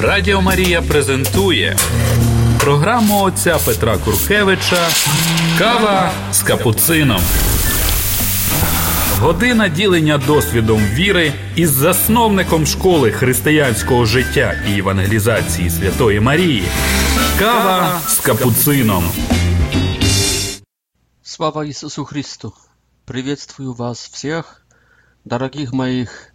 Радіо Марія презентує програму отця Петра Куркевича Кава з капуцином. Година ділення досвідом віри із засновником школи християнського життя і евангелізації Святої Марії. Кава з капуцином. Слава Ісусу Христу! Приветствую вас всіх, дорогих моїх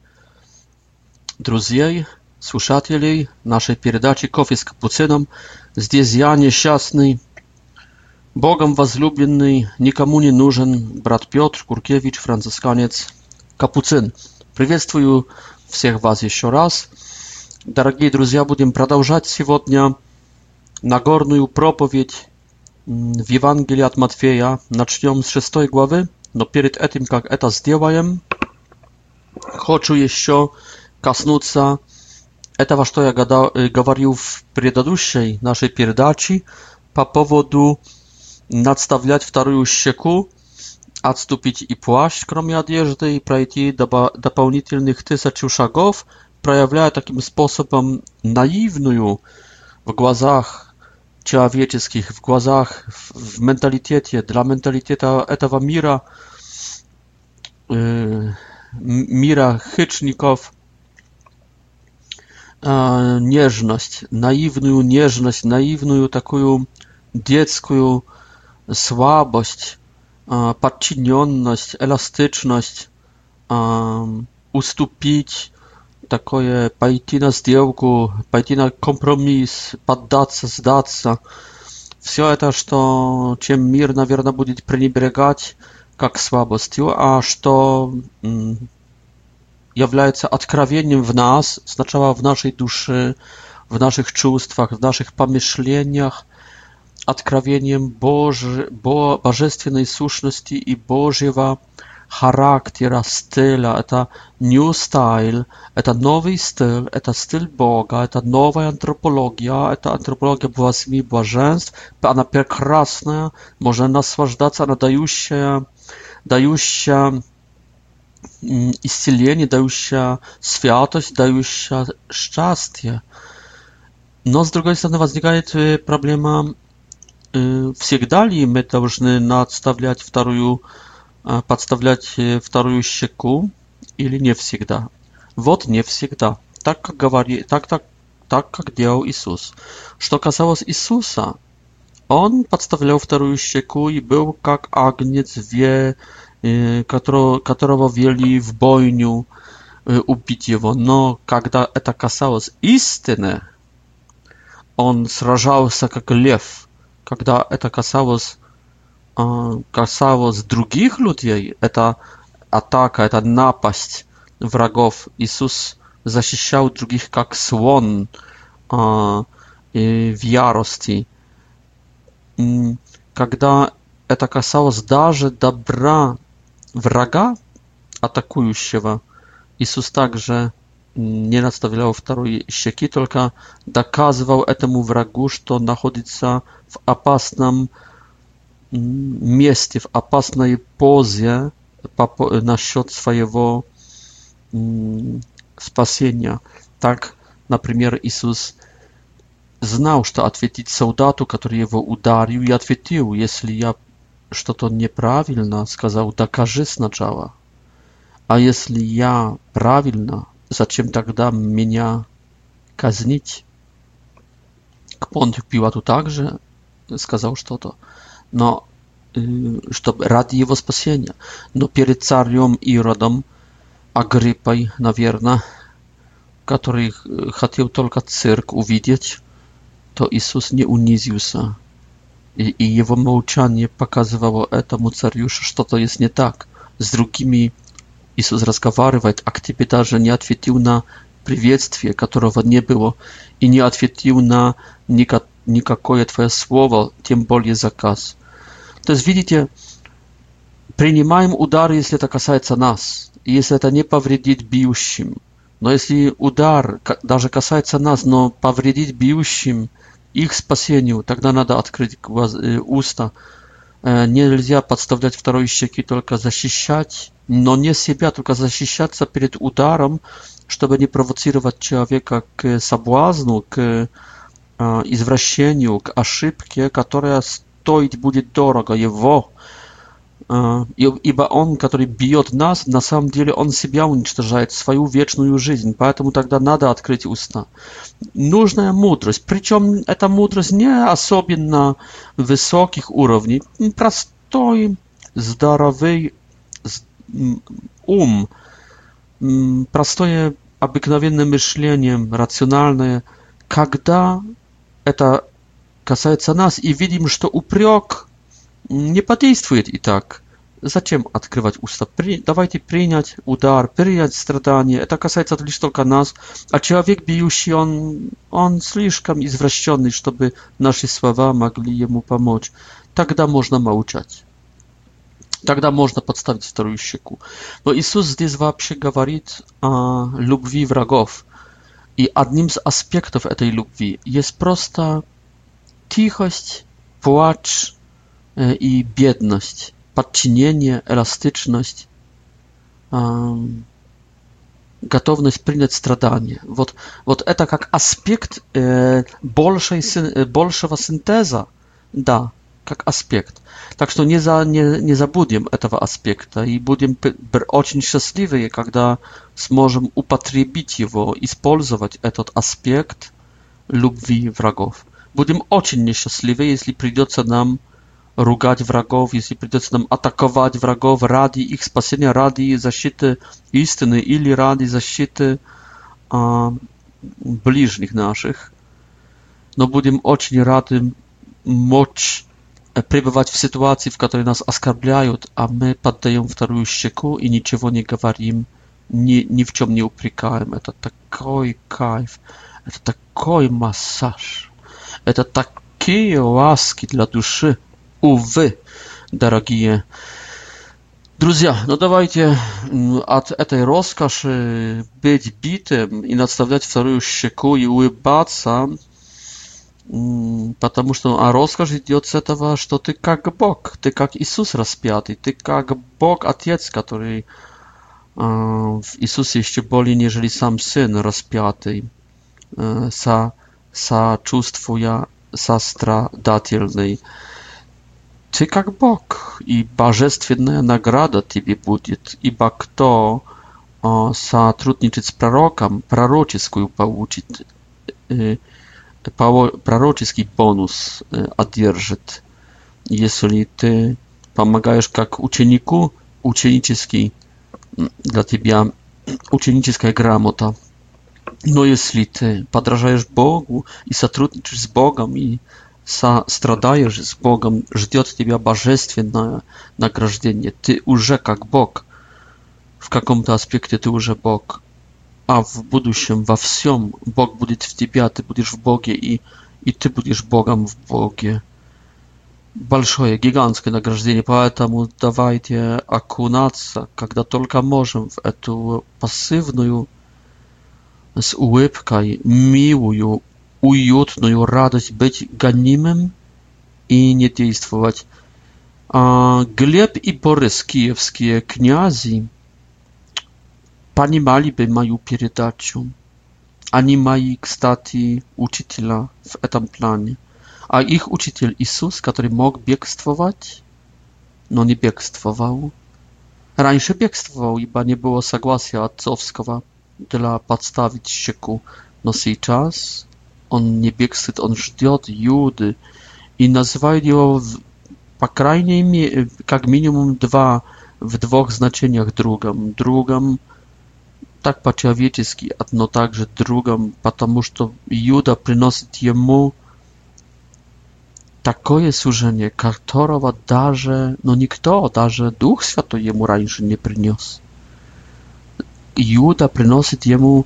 друзей – слушателей нашей передачи «Кофе с капуцином». Здесь я, несчастный, Богом возлюбленный, никому не нужен брат Петр Куркевич, францисканец Капуцин. Приветствую всех вас еще раз. Дорогие друзья, будем продолжать сегодня Нагорную проповедь в Евангелии от Матфея. Начнем с 6 главы, но перед этим, как это сделаем, хочу еще коснуться этого, что я говорил в предыдущей нашей передаче по поводу надставлять вторую щеку, отступить и плащ, кроме одежды, и пройти добо- дополнительных тысячу шагов, проявляя таким способом наивную в глазах человеческих, в глазах, в, в менталитете, для менталитета этого мира, э, мира хищников – e, nieżność, naiwną nieżność, naiwną taką dziecką słabość, e, podczynioność, elastyczność, e, ustupić, takie pójść na zdjęłku, pójść na kompromis, poddać się, zdać się. że это, что, чем мир, наверное, будет пренебрегать как слабостью, а что является откровением в нас, сначала в нашей душе, в наших чувствах, в наших помышлениях, откровением Боже, Бо, Божественной сущности и Божьего характера, стиля. Это new style, это новый стиль, это стиль Бога, это новая антропология, это антропология восьми блаженств. Она прекрасная, можно наслаждаться, она дающая, дающая исцеление, дающая святость, дающая счастье. Но, с другой стороны, возникает проблема, всегда ли мы должны надставлять вторую, подставлять вторую щеку или не всегда. Вот не всегда. Так, как, говори, так, так, так, как делал Иисус. Что касалось Иисуса, он подставлял вторую щеку и был как агнец, ве, которого, которого вели в бойню убить его. Но когда это касалось истины, он сражался как лев. Когда это касалось, а, касалось других людей, это атака, это напасть врагов. Иисус защищал других как слон а, в ярости. Когда это касалось даже добра wraga, atakuющего. Иисус также не наставлял второй щеки, только доказывал этому врагу, что находится в опасном месте, в опасной позе насчет своего спасения. Так, например, Иисус знал, что ответить солдату, который его ударил, и ответил, если я что то неправильно сказал докажи сначала. А если я правильно, зачем тогда меня казнить? К Понтию Пилату также сказал что-то, но чтобы ради его спасения. Но перед царем Иродом, Агриппой, наверное, который хотел только цирк увидеть, то Иисус не унизился И, и его молчание показывало этому царю, что что-то есть не так. С другими Иисус разговаривает, а к тебе даже не ответил на приветствие, которого не было, и не ответил на никак, никакое твое слово, тем более заказ. То есть, видите, принимаем удар, если это касается нас, если это не повредит бьющим. Но если удар даже касается нас, но повредит бьющим – их спасению. Тогда надо открыть глаз, уста. Нельзя подставлять второй щеки, только защищать, но не себя, только защищаться перед ударом, чтобы не провоцировать человека к соблазну, к извращению, к ошибке, которая стоить будет дорого его А, ибо он, который бьет нас, на самом деле он себя уничтожает, свою вечную жизнь. Поэтому тогда надо открыть уста. Нужная мудрость. Причем эта мудрость не особенно высоких уровней. Простой, здоровый ум. Простое, обыкновенное мышление, рациональное. Когда это касается нас и видим, что упрек – не подействует и так. Зачем открывать уста? При... Давайте принять удар, принять страдания. Это касается лишь только нас. А человек бьющий, он, он слишком извращенный, чтобы наши слова могли ему помочь. Тогда можно молчать. Тогда можно подставить вторую щеку. Но Иисус здесь вообще говорит о любви врагов. И одним из аспектов этой любви есть просто тихость, плач, i biedność, podczynienie, elastyczność, готовность принять страдания. Вот, вот это как аспект э, большей, большего синтеза, да, как аспект. Так что не, за, не, не забудем этого аспекта и будем очень счастливы, когда сможем употребить его, использовать этот аспект любви врагов. Будем очень несчастливы, если придется нам ругать врагов, если придется нам атаковать врагов ради их спасения, ради защиты истины или ради защиты а, ближних наших. Но будем очень рады мочь пребывать в ситуации, в которой нас оскорбляют, а мы поддаем вторую щеку и ничего не говорим, ни, ни в чем не упрекаем. Это такой кайф, это такой массаж, это такие ласки для души увы, дорогие Друзья, ну давайте от этой роскоши быть битым и надставлять вторую щеку и улыбаться, потому что а роскошь идет с этого, что ты как Бог, ты как Иисус распятый, ты как Бог Отец, который в Иисусе еще более, нежели сам Сын распятый, со, сочувствуя, сострадательный ты как Бог, и божественная награда тебе будет, ибо кто сотрудничает с пророком, пророческую получит, пророческий бонус одержит. Если ты помогаешь как ученику, ученический для тебя ученическая грамота. Но если ты подражаешь Богу и сотрудничаешь с Богом и сострадаешь с Богом, ждет тебя божественное награждение. Ты уже как Бог. В каком-то аспекте ты уже Бог. А в будущем, во всем, Бог будет в тебя, ты будешь в Боге, и, и ты будешь Богом в Боге. Большое, гигантское награждение, поэтому давайте окунаться, когда только можем, в эту пассивную, с улыбкой, милую, уютную радость быть гонимым и не действовать. А Глеб и Борис, киевские князи, понимали бы мою передачу. Они мои, кстати, учителя в этом плане. А их учитель Иисус, который мог бегствовать, но не бегствовал. Раньше бегствовал, ибо не было согласия отцовского для подставить щеку. Но сейчас он не бегствует, он ждет Юды. И называют его, в, по крайней мере, как минимум два, в двух значениях другом. Другом так по-человечески, но также другом, потому что Юда приносит ему такое служение, которого даже, ну никто, даже Дух Святой ему раньше не принес. Юда приносит ему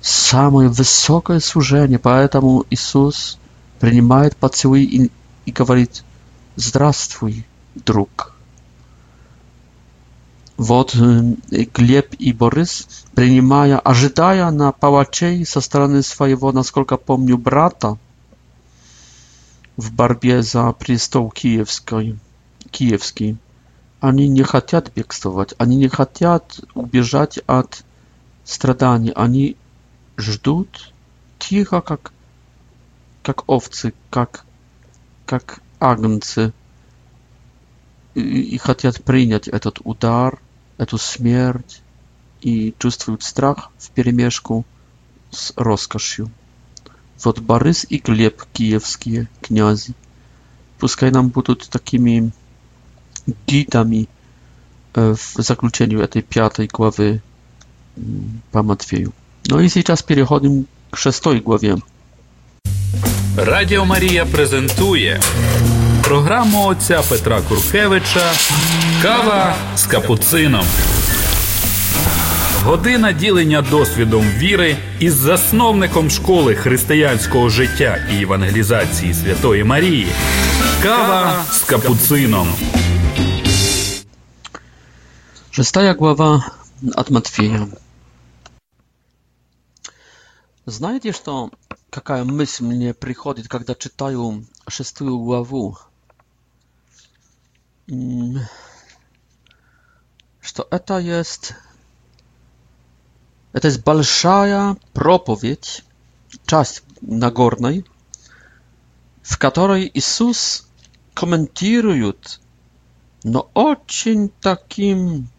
самое высокое служение, поэтому Иисус принимает поцелуй и, и говорит «Здравствуй, друг». Вот э, Глеб и Борис, принимая, ожидая на палачей со стороны своего, насколько помню, брата в борьбе за престол киевской, киевский, они не хотят бегствовать, они не хотят убежать от страданий, они ждут тихо, как, как овцы, как, как агнцы, и, и хотят принять этот удар, эту смерть, и чувствуют страх в перемешку с роскошью. Вот Борис и Глеб, киевские князи, пускай нам будут такими гидами э, в заключении этой пятой главы по Матфею. Ну и сейчас переходим к шестой главе. Радіо Марія презентує програму отця Петра Куркевича Кава з капуцином. Година ділення досвідом віри із засновником школи християнського життя і евангелізації Святої Марії. Кава з капуцином. Шестая глава от Матфея. Знаете, что какая мысль мне приходит, когда читаю шестую главу? Что это есть... Это есть большая проповедь, часть Нагорной, в которой Иисус комментирует, но очень таким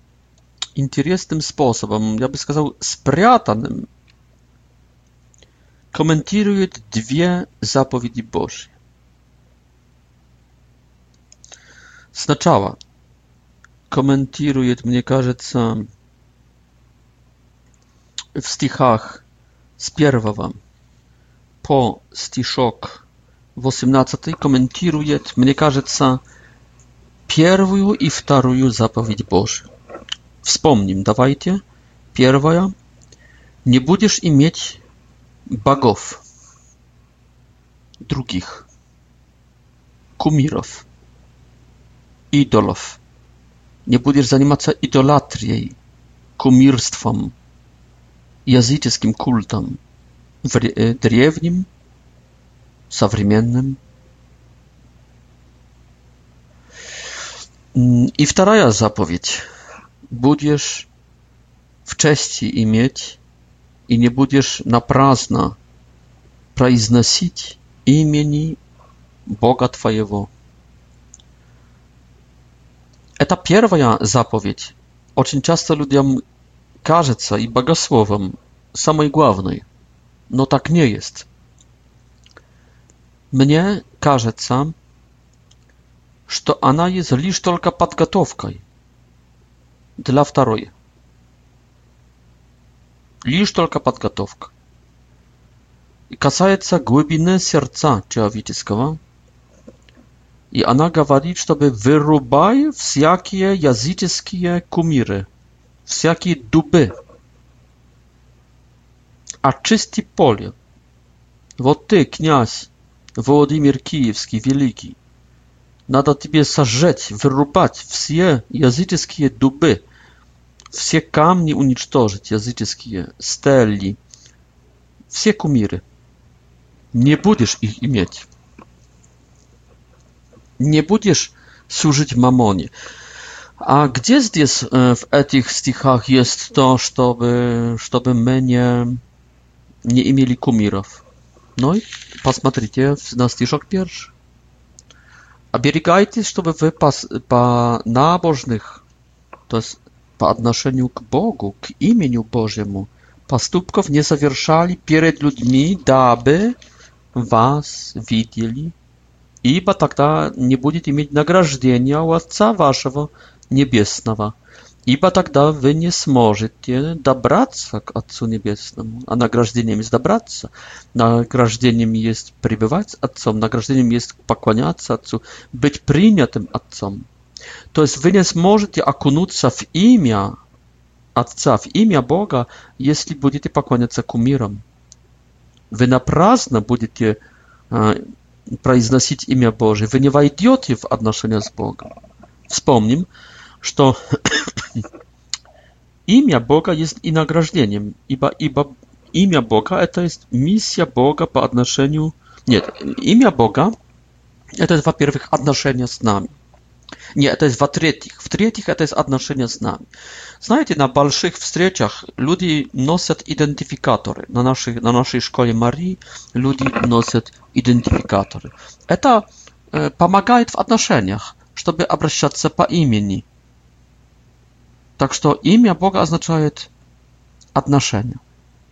интересным способом, я бы сказал, спрятанным, komentuje dwie zapowiedzi Boże. Znaczała komentuje, mnie się, w stichach z pierwszego po stiszok 18 komentuje, mnie się, pierwszą i drugą zapowiedź Boże. Wspomnijmy, dawajcie, pierwsza, nie będziesz mieć bagów, drugich, kumirów, idolów. Nie będziesz zajmować się idolatrią, kumirstwem, jazyckim kultem, e, drewnim, współczesnym. Mm, I druga zapowiedź. Będziesz w cześci i mieć i nie będziesz na prazna произносić imieni Boga Twojego. To pierwsza zapowiedź. Oczyn często ludziom każe co i bogosłowom samej głównej. No tak nie jest. Mnie każe co, że ona jest lisz tylko podgotowką dla wtorej лишь только подготовка. И касается глубины сердца человеческого. И она говорит, чтобы вырубай всякие языческие кумиры, всякие дубы, очисти поле. Вот ты, князь Владимир Киевский, великий, надо тебе сожжать, вырубать все языческие дубы, все камни уничтожить, языческие, стели, все кумиры. Не будешь их иметь. Не будешь служить мамоне. А где здесь э, в этих стихах есть то, чтобы, чтобы мы не, не имели кумиров? Ну и посмотрите на стишок первый. Оберегайтесь, чтобы вы по, по набожных, то есть po odnoszeniu k Bogu, k imieniu Bożemu, pastupków nie zawierzali przed ludźmi, aby was widzieli, ibo тогда tak nie będziecie mieć nagrażdzenia u Ojca waszego niebieskiego. Ibo тогда tak wy nie сможете добраться к Отцу Небесному, a nagrażdzeniem jest добраться. Nagrażdzeniem jest przebywać z Ojcem, nagrażdzeniem jest pokłaniać się Ojcu, być przyjętym Ojcem. То есть вы не сможете окунуться в имя Отца, в имя Бога, если будете поклоняться кумирам. Вы напрасно будете э, произносить имя Божие. Вы не войдете в отношения с Богом. Вспомним, что имя Бога есть и награждением, ибо, ибо имя Бога это есть миссия Бога по отношению... Нет, имя Бога это, во-первых, отношения с нами. Nie, to jest w trzecich. W trzecich to jest odnoszenie z nami. Znajdziecie, na balszych wstrzeciach ludzie noszą identyfikatory. Na naszej, na naszej szkole Marii ludzie noszą identyfikatory. To e, pomaga w odnoszeniach, żeby obracać się po imieni. Tak, że imię Boga oznacza odnoszenie.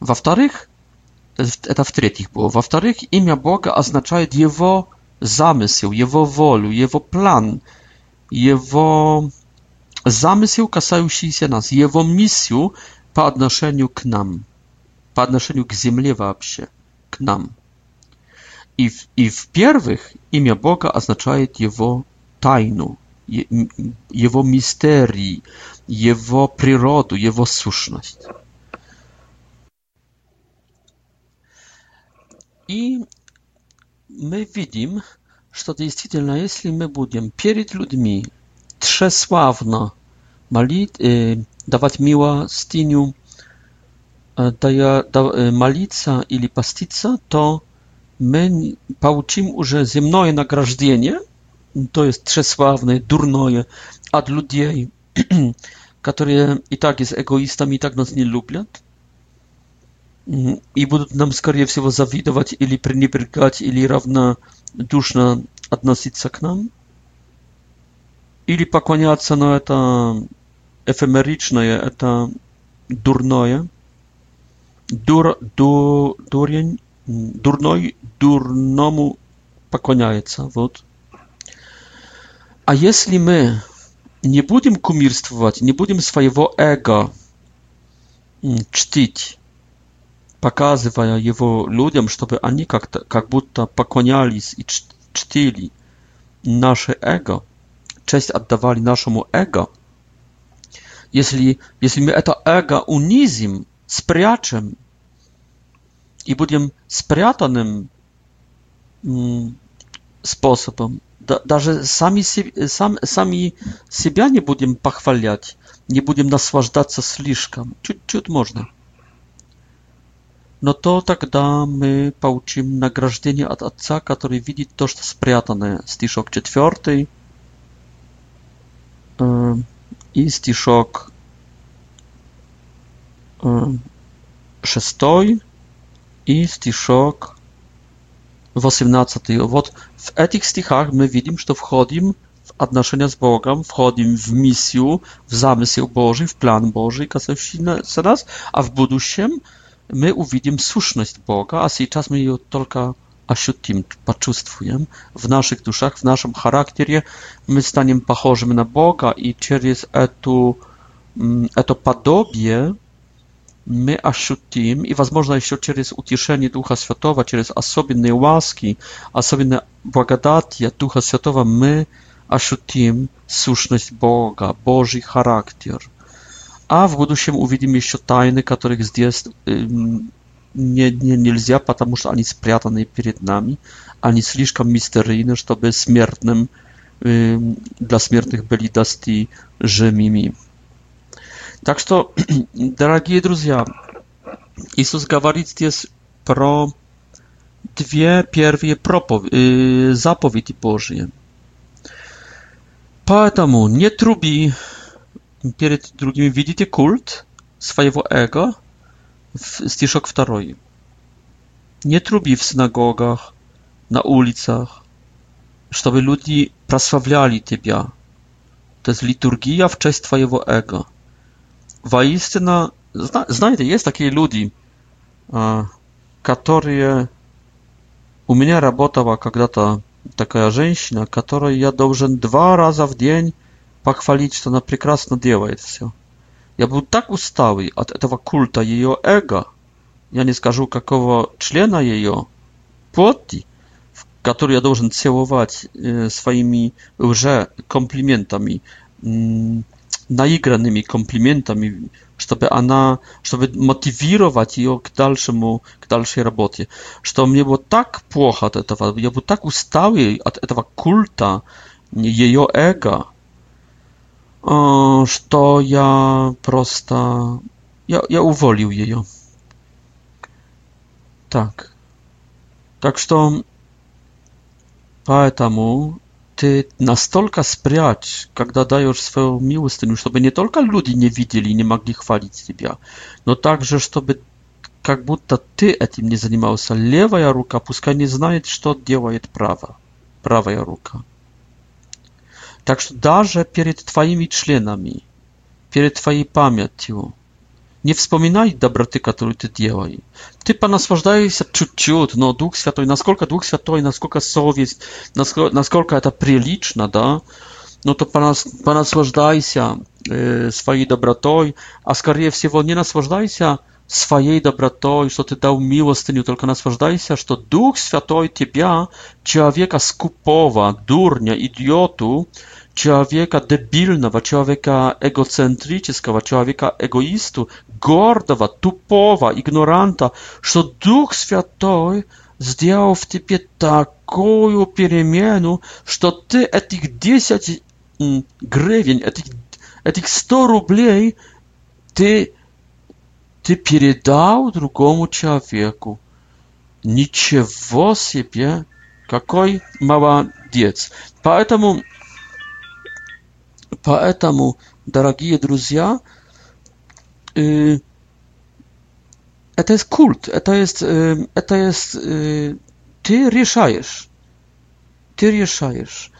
W wtorych, to w trzecich było, w wtorych imię Boga oznacza Jego zamysł, Jego wolę, Jego plan jego się касающийся nas, jego misję po odnoszeniu k nam, po odnoszeniu k ziemi вообще, k nam. I w, i w pierwszych imię Boga oznacza jego tajnu, jego misterii, jego przyrodę, jego słuszność. I my widzimy что действительно, если мы будем перед людьми тщеславно молить, э, давать милостиню, э, дая, да, э, молиться или поститься, то мы получим уже земное награждение, то есть тщеславное, дурное, от людей, которые и так есть эгоистами, и так нас не любят, и будут нам, скорее всего, завидовать или пренебрегать, или равнодушно относиться к нам, или поклоняться, но это эфемеричное, это дурное, дур, ду, дурень, дурной дурному поклоняется, вот. А если мы не будем кумирствовать, не будем своего эго чтить, показывая его людям, чтобы они как-то, как будто поклонялись и чтили наше эго, честь отдавали нашему эго, если, если мы это эго унизим, спрячем и будем спрятанным способом, да, даже сами, сам, сами себя не будем похвалять, не будем наслаждаться слишком, чуть-чуть можно. Но то тогда мы получим награждение от Отца, который видит то, что спрятанное. Стишок 4 и стишок 6 и стишок 18. Вот в этих стихах мы видим, что входим в отношения с Богом, входим в миссию, в замысел Божий, в план Божий, касающийся нас, а в будущем – my uvidim słuszność Boga, a tej teraz my ją tylko ощутим, poczuwujemy w naszych duszach, w naszym charakterie, my staniem pachorzymy na Boga i przez to, eto padobie, my ощутим i возможно jeszcze przez utieszenie Ducha światowa, Świętego, przez osobne łaski, osobne błogodatia Ducha światowa, my ощутим słuszność Boga, Boży charakter а в будущем увидим еще тайны, которых здесь не, не, нельзя, потому что они спрятаны перед нами. Они слишком мистерийны, чтобы смертным, для смертных были дасти жемими. Так что, дорогие друзья, Иисус говорит здесь про две первые пропов... заповеди Божьи. Поэтому не труби, перед другими видите культ своего эго, стишок второй. Не труби в синагогах, на улицах, чтобы люди прославляли тебя. To jest liturgia w cześć twojego ego. Воистина, zna, znajdę, jest takie ludzi, которые... У меня работала когда-то такая женщина, которой я должен два раза в день похвалить, что она прекрасно делает все. Я был так уставый от этого культа ее эго, я не скажу какого члена ее, плоти, в который я должен целовать э, своими уже комплиментами, э, наигранными комплиментами, чтобы она, чтобы мотивировать ее к дальшему, к дальшей работе. Что мне было так плохо от этого, я был так уставый от этого культа ее эго, что я просто... Я, я уволил ее. Так. Так что... Поэтому ты настолько спрячь, когда даешь свою милостыню, чтобы не только люди не видели и не могли хвалить тебя, но также, чтобы как будто ты этим не занимался. Левая рука пускай не знает, что делает право, правая рука. Так что даже перед твоими членами, перед твоей памятью, не вспоминай доброты, которую ты делай. Ты понаслаждаешься чуть-чуть, но Дух Святой, насколько Дух Святой, насколько совесть, насколько, насколько это прилично, да, no to ponaslажdaj się swojej dobrotoj, a скорее всего nie naslажdaj się swojej dobrotoj, что ты дал милостыню, только наслаждайся, что Дух Святой тебя, человека скупого, дурня, идиоту, человека дебильного, человека эгоцентрического, человека эгоисту, гордого, тупого, игноранта, что Дух Святой сделал в тебе такую перемену, что ты этих 10 гривен, этих, этих 100 рублей ты, ты передал другому человеку. Ничего себе! Какой молодец! Поэтому Поэтому, дорогие друзья, это есть культ, это есть, это есть, ты решаешь, ты решаешь.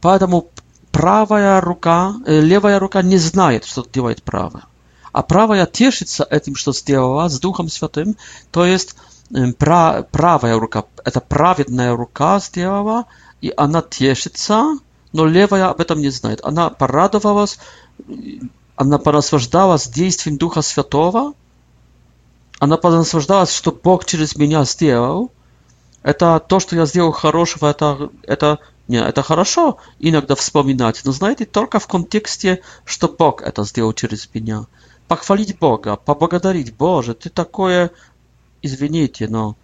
Поэтому правая рука, левая рука не знает, что делает правая, а правая тешится этим, что сделала с Духом Святым, то есть правая рука, это праведная рука сделала, и она тешится, но левая об этом не знает. Она порадовалась, она порассуждалась действием Духа Святого, она порассуждалась, что Бог через меня сделал. Это то, что я сделал хорошего, это, это, не, это хорошо иногда вспоминать, но знаете, только в контексте, что Бог это сделал через меня. Похвалить Бога, поблагодарить, Боже, ты такое, извините, но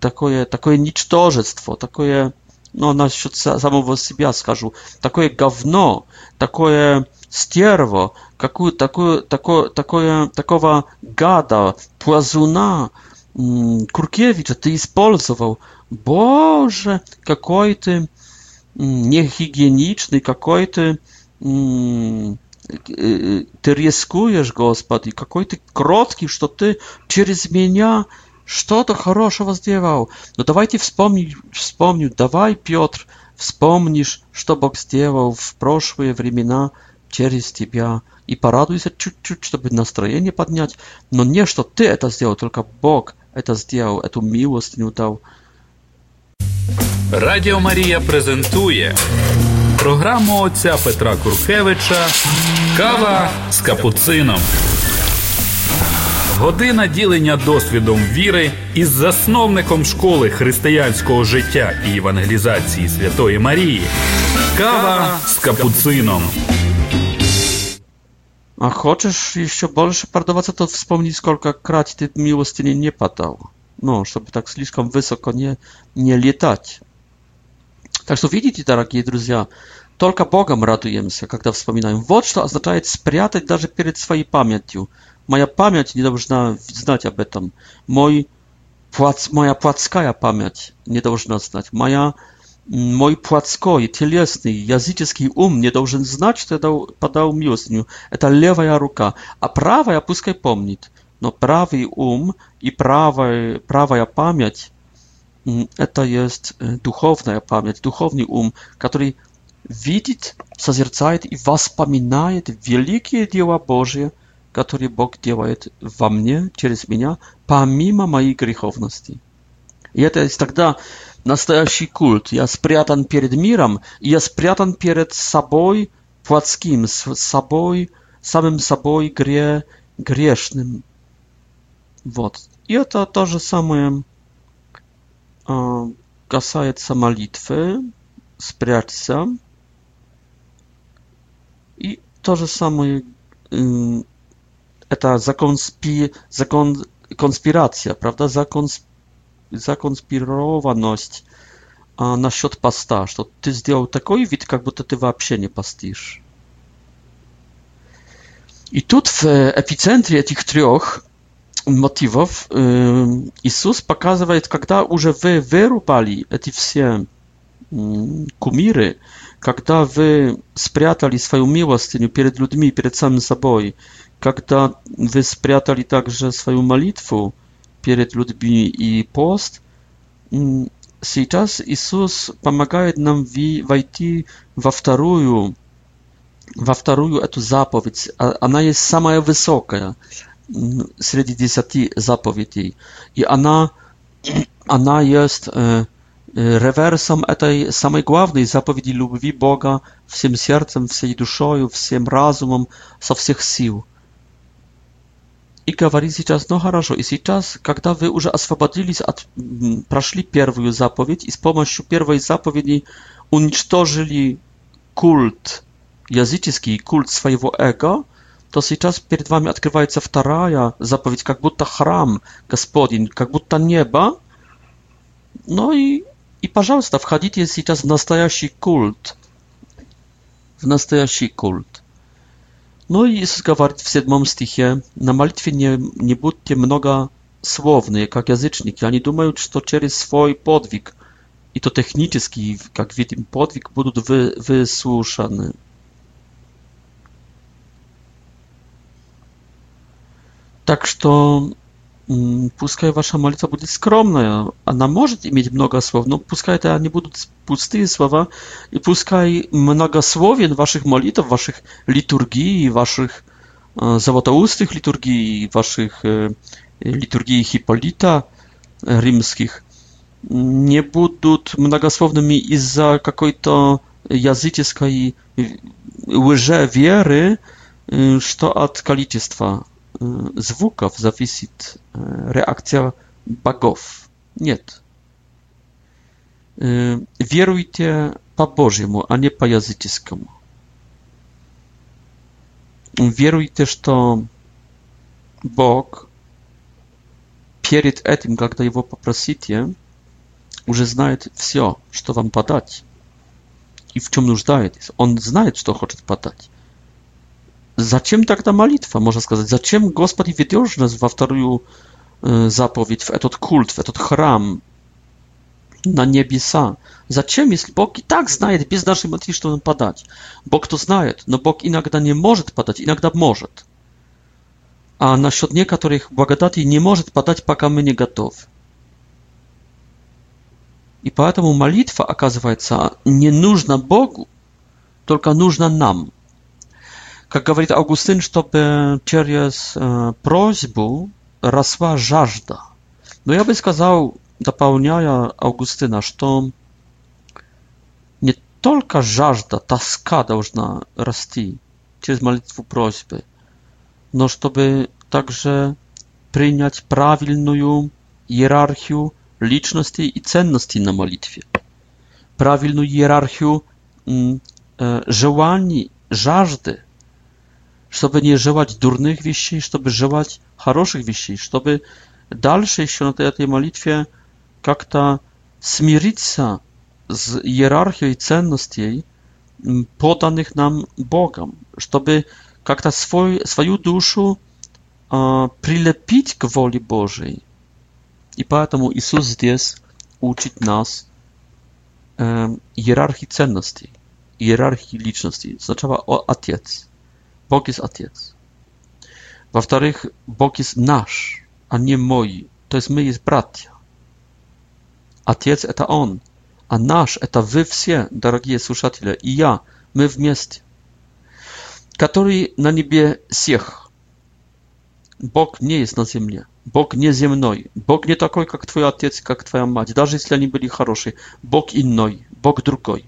такое, такое ничтожество, такое ну, насчет самого себя скажу, такое говно, такое стерво, какую, такую, такое, такое, такого гада, плазуна, Куркевича ты использовал. Боже, какой ты нехигиеничный, какой ты... Ты рискуешь, Господи, какой ты кроткий, что ты через меня что-то хорошего сделал. Но давайте вспомним, вспомню. Давай, Петр, вспомнишь, что Бог сделал в прошлые времена через тебя. И порадуйся чуть-чуть, чтобы настроение поднять. Но не, что ты это сделал, только Бог это сделал, эту милость не дал. Радіо Марія презентує програму отця Петра Куркевича Кава с капуцином. година ділення досвідом віри із засновником школи християнського життя і евангелізації Святої Марії. Kawa z kapucyną. A chociaż jeszcze больше prawdopodobnie to wspomnieć, skolka krać ty miłostyni nie padał. No, żeby tak слишком wysoko nie, nie lietać. Так что видите, дорогие друзья, только Богом радуемся, когда вспоминаем. Вот что означает спрятать даже перед своей памятью – Моя память не должна знать об этом. Мой, моя плотская память не должна знать. Моя, мой плотской, телесный, языческий ум не должен знать, что я дал, подал милостыню. Это левая рука. А правая пускай помнит. Но правый ум и правая, правая память – это есть э, духовная память, духовный ум, который видит, созерцает и воспоминает великие дела Божьи – który Bóg działaje wam nie przez mnie, pomimo mojej grzechowności. I to jest taka prawdziwy kult. Ja spriatan przed mirem i ja spriatan przed sobą płackim, z sobą, samym sobą grie, grzesznym. Вот. И это то же самое э, касается молитвы, спрячься. И то же это законспи, закон, конспирация, правда, законсп, законспированность а, насчет поста, что ты сделал такой вид, как будто ты вообще не постишь. I tu w epicentrie tych trzech мотивов Иисус показывает, когда уже вы вырубали эти все кумиры, когда вы спрятали свою милостыню перед людьми, перед самим собой, Когда вы спрятали также свою молитву перед людьми и пост, сейчас Иисус помогает нам войти во вторую, во вторую эту заповедь. Она есть самая высокая среди десяти заповедей. И она, она есть реверсом этой самой главной заповеди любви Бога всем сердцем, всей душою, всем разумом, со всех сил и говорит сейчас, ну хорошо, и сейчас, когда вы уже освободились от, прошли первую заповедь и с помощью первой заповеди уничтожили культ, языческий культ своего эго, то сейчас перед вами открывается вторая заповедь, как будто храм Господень, как будто небо. Ну и, и пожалуйста, входите сейчас в настоящий культ. В настоящий культ. Но Иисус говорит в седьмом стихе, «На молитве не, не будьте многословные, как язычники. Они думают, что через свой подвиг, и то технический, как видим, подвиг, будут вы, выслушаны». Так что пускай ваша молитва будет скромная, она может иметь много слов, но пускай это не будут пустые слова, и пускай многословен ваших молитв, ваших литургий, ваших золотоустых литургий, ваших литургий Хипполита римских не будут многословными из-за какой-то языческой лже веры, что от количества звуков зависит реакция богов. Нет. Веруйте по-божьему, а не по-языческому. Веруйте, что Бог перед этим, когда его попросите, уже знает все, что вам подать и в чем нуждаетесь. Он знает, что хочет подать. za czym tak ta modlitwa, można powiedzieć, za czym Gospod i wiedziorz nazywa w y, zapowiedź, w etot kult, w etot hram na niebiesa. Za czym, jeśli Bóg i tak znaje, bez naszej modlitwy, że padać. Bóg to znaje, no Bóg inaczej nie może padać, inaczej może. A na niektórych błagodatów nie może padać, paka my nie gotowi. I dlatego modlitwa, okazuje się, nie nużna Bogu, tylko nużna nam. Как говорит Августин, чтобы через э, просьбу росла жажда. Но я бы сказал, дополняя Августина, что не только жажда, тоска должна расти через молитву просьбы, но чтобы также принять правильную иерархию личности и ценности на молитве, правильную иерархию желаний, жажды, чтобы не желать дурных вещей, чтобы желать хороших вещей, чтобы дальше еще на этой молитве как-то смириться с иерархией ценностей, поданных нам Богом, чтобы как-то свой, свою душу э, прилепить к воле Божьей. И поэтому Иисус здесь учит нас э, иерархии ценностей, иерархии личности. Сначала Отец, Bóg jest Ojciec. Во-вторых, Bóg jest nasz, a nie moi. To jest my, jest bratia. Отец – это Он, а наш – это вы все, дорогие слушатели, и я, мы вместе, который на небе всех. Бог не есть на земле, Бог не земной, Бог не такой, как твой отец, как твоя мать, даже если они были хорошие. Бог иной, Бог другой.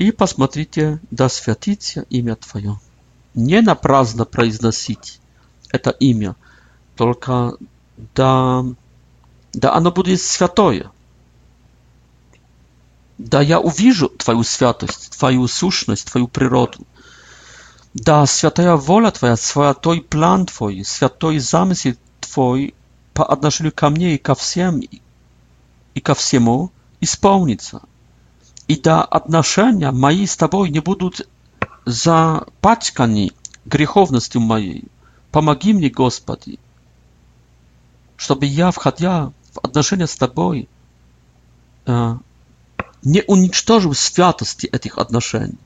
и посмотрите, да святится имя Твое. Не напрасно произносить это имя, только да, да оно будет святое. Да я увижу Твою святость, Твою сущность, Твою природу. Да святая воля Твоя, святой план Твой, святой замысел Твой по отношению ко мне и ко всем, и ко всему исполнится. и да отношения мои с тобой не будут запачканы греховностью моей. Помоги мне, Господи, чтобы я, входя в отношения с тобой, не уничтожил святости этих отношений.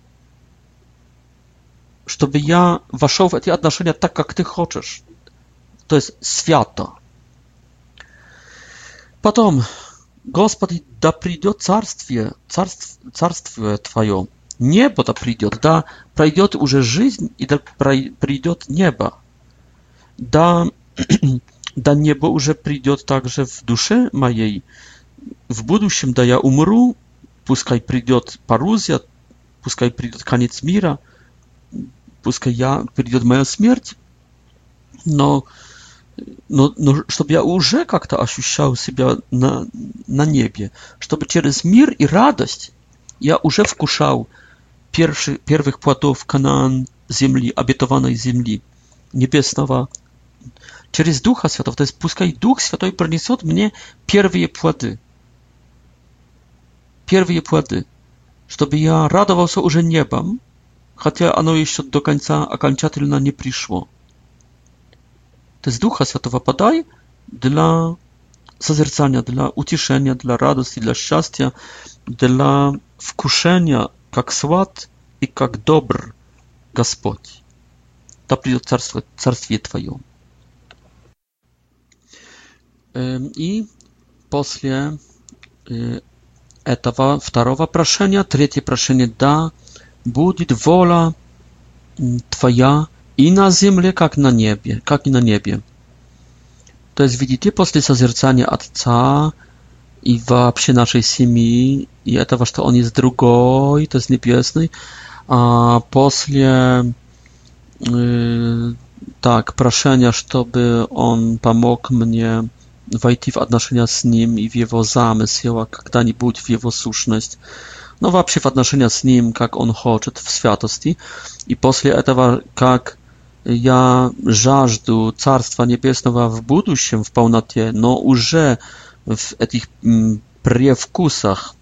Чтобы я вошел в эти отношения так, как ты хочешь. То есть свято. Потом Господи, да придет царствие, царствие, царствие Твое. Небо да придет, да пройдет уже жизнь, и да придет небо. Да, да небо уже придет также в душе моей. В будущем, да я умру, пускай придет парузия, пускай придет конец мира, пускай я, придет моя смерть, но no, no, żeby ja уже как-то siebie na на, на niebie, żeby przez mir i radość ja уже wkuszał pierwszy, pierwszych płatów Kanaan ziemli, obietowanej ziemli, niebieskiego, przez Ducha Świętego, to jest puszka i Duch Święty od mnie pierwsze płaty. Pierwsze płaty, żeby ja radował się уже niebem, chociaż ono jeszcze do końca, akanciatylna nie przyszło to jest Ducha Świętego padaj dla zazercania, dla ucieszenia, dla radości, dla szczęścia, dla wkuszenia, jak sład i jak dobry, Gospodź. To przyjdzie carstwo, carstwie Twoją. I po y, etapa drugiego proszenia, trzecie proszenie, da, będzie wola Twoja, и на земле, как на небе, как и на небе. То есть, видите, после созерцания Отца и вообще нашей семьи, и этого, что Он есть другой, то есть небесный, а после э, так, прошения, чтобы Он помог мне войти в отношения с Ним и в Его замысел, а когда-нибудь в Его сущность, ну вообще в отношения с Ним, как Он хочет, в святости, и после этого, как я жажду Царства Небесного в будущем в полноте, но уже в этих превкусах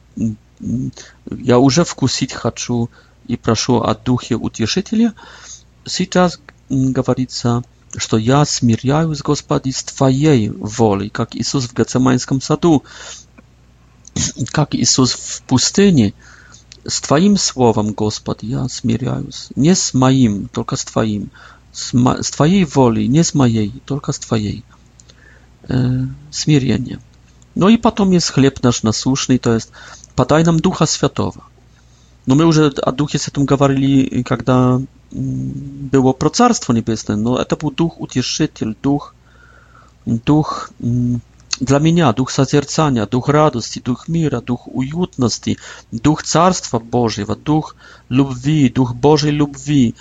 я уже вкусить хочу и прошу о Духе Утешителя. Сейчас говорится, что я смиряюсь, Господи, с Твоей волей, как Иисус в Гацемайском саду, как Иисус в пустыне, с Твоим Словом, Господи, я смиряюсь. Не с моим, только с Твоим. z twojej woli, nie z mojej, tylko z twojej. E, Smierzenie. No i potem jest chleb nasz nasłuszny, to jest padaj nam Ducha Światowa. No my już o Duchie Świętym mówili, kiedy mm, było Procarstwo Niebieskie. No to był Duch Utieszyciel, Duch, Duch mm, dla mnie, Duch Созерцania, Duch Radości, Duch Mira, Duch Ujutności, Duch Carstwa Bożego, Duch Lubwi, Duch Bożej Lubwi,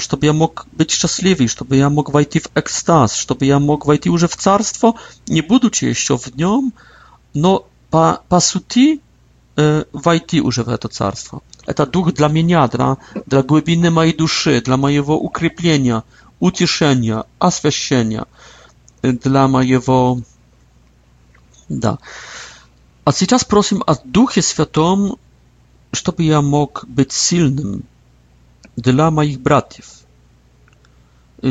чтобы я мог быть счастливей, чтобы я мог войти в экстаз, чтобы я мог войти уже в царство, не будучи еще в нем, но по, по сути войти уже в это царство. Это дух для меня, для, для глубины моей души, для моего укрепления, утешения, освящения, для моего... Да. А сейчас просим о Духе Святом, чтобы я мог быть сильным, dla moich braciów. Y,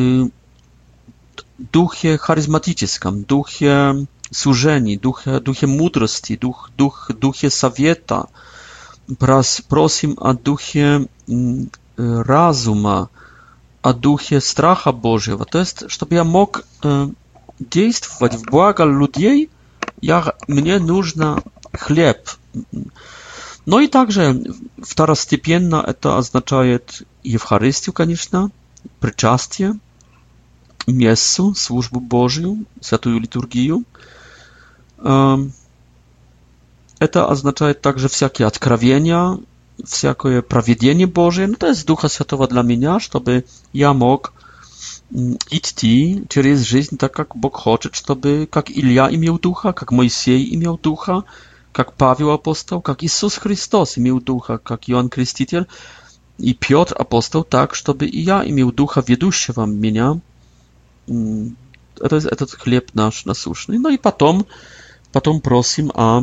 duchie charyzmatyczskim, duchie służeni, duchie, duchie mądrości, duch, duch, duchie sowieta. Prosim o duchie mm, rozumu, o duchie stracha Bożego. To jest, żeby ja mógł y, działać w błaga ludzi, jak mnie нужно chleb. No i także w wtarastypienna to oznacza Евхаристию, конечно, причастие, мессу, службу Божию, святую литургию. Это означает также всякие откровения, всякое проведение Божие. Ну, то есть Духа Святого для меня, чтобы я мог идти через жизнь так, как Бог хочет, чтобы как Илья имел Духа, как Моисей имел Духа, как Павел Апостол, как Иисус Христос имел Духа, как Иоанн Креститель – i Piotr apostoł tak, żeby i ja imiał ducha wam mnie. Mm, to jest ten chleb nasz nasuszny. No i patom, potem prosim a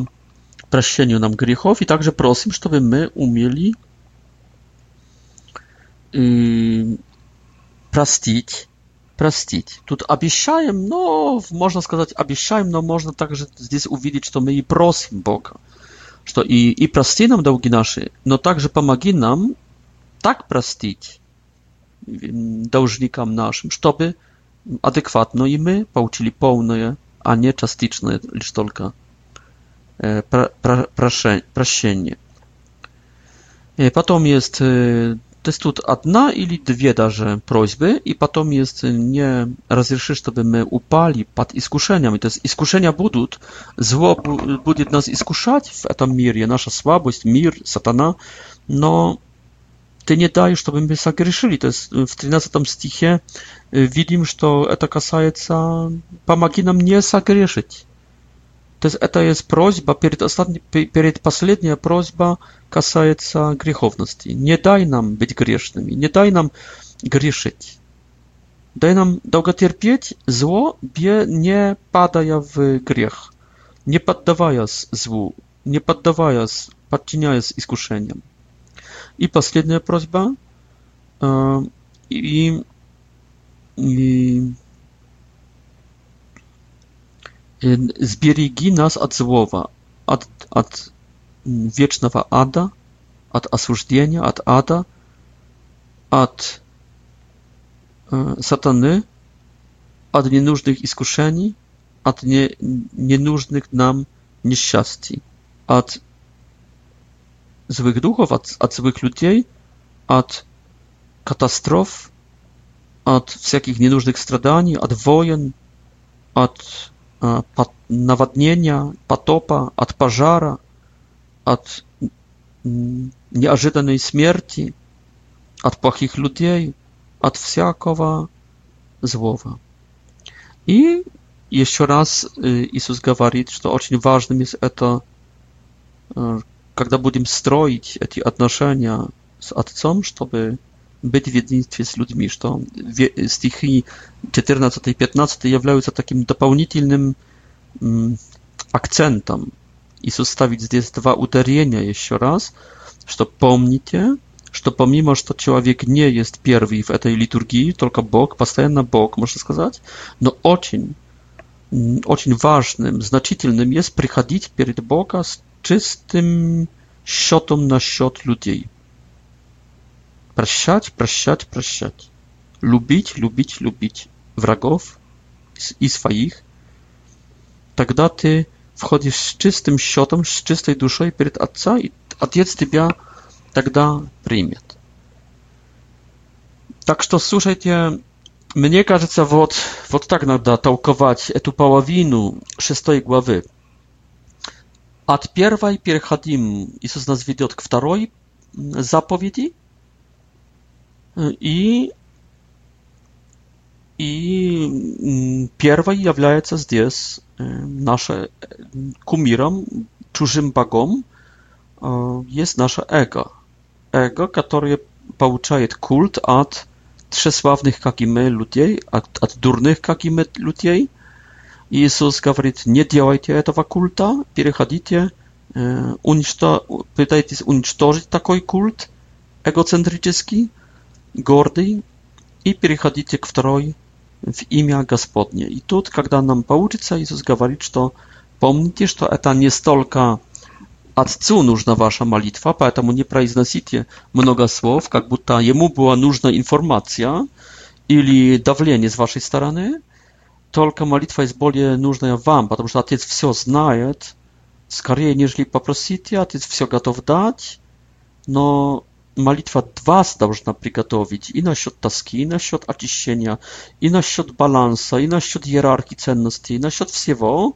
prosieniu nam grzechów i także prosim, żeby my umieli prastić, prastić. prostić. Tu no można сказать obiecajem, no można także zdes uwidzieć, że my i prosim Boga, że i i nam dałgi nasze, no także pomagi nam так простить должникам нашим, чтобы адекватно и мы получили полное, а не частичное лишь только про, про, проше, прощение. И потом есть, то есть тут одна или две даже просьбы, и потом есть не разреши, чтобы мы упали под искушениями. То есть искушения будут, зло будет нас искушать в этом мире, наша слабость, мир, сатана, но Ты не даешь, чтобы мы согрешили. То есть в 13 стихе видим, что это касается «помоги нам не согрешить». То есть это есть просьба, перед, останней, перед последняя просьба касается греховности. Не дай нам быть грешными, не дай нам грешить. Дай нам долготерпеть зло, не падая в грех, не поддаваясь злу, не поддаваясь, подчиняясь искушениям. И последняя просьба. И, и, сбереги нас от злого, от, от вечного ада, от осуждения, от ада, от э, сатаны, от ненужных искушений, от не, ненужных нам несчастий, от złych duchów, od, od złych ludzi, od katastrof, od wszelkich nienużnych stradań, od wojen, od e, nawadnienia, potopa, od pożara, od nieożytanej śmierci, od płachich ludzi, od wszelkiego złowa. I jeszcze raz y, Jezus mówi, że to bardzo ważne jest e, to, e, когда будем строить эти отношения с Отцом, чтобы быть в единстве с людьми, что стихи 14 и 15 являются таким дополнительным акцентом. Иисус ставит здесь два ударения еще раз, что помните, что помимо, что человек не есть первый в этой литургии, только Бог, постоянно Бог, можно сказать, но очень, очень важным, значительным есть приходить перед Бога с czystym siotom na счет людей. Прощать, прощать, прощать. Любить, любить, любить wrogów i swoich. Тогда ты входишь с чистым счетом, с чистой душой перед Отца, и Отец тебя тогда примет. Так что, слушайте, мне кажется, вот, вот так надо толковать эту половину шестой главы. От первой переходим, Иисус нас ведет к второй заповеди. И, и первой является здесь наше кумиром, чужим богом, есть наше эго. Эго, которое получает культ от тщеславных, как и мы, людей, от, от дурных, как и мы, людей, Иисус говорит, не делайте этого культа, переходите, э, уничто... пытайтесь уничтожить такой культ эгоцентрический, гордый, и переходите к второй в имя Господне. И тут, когда нам получится, Иисус говорит, что помните, что это не столько Отцу нужна ваша молитва, поэтому не произносите много слов, как будто Ему была нужна информация или давление с вашей стороны – только молитва есть более нужная вам, потому что Отец все знает, скорее, нежели попросите, Отец все готов дать, но молитва вас должна приготовить и насчет тоски, и насчет очищения, и насчет баланса, и насчет иерархии ценностей, и насчет всего.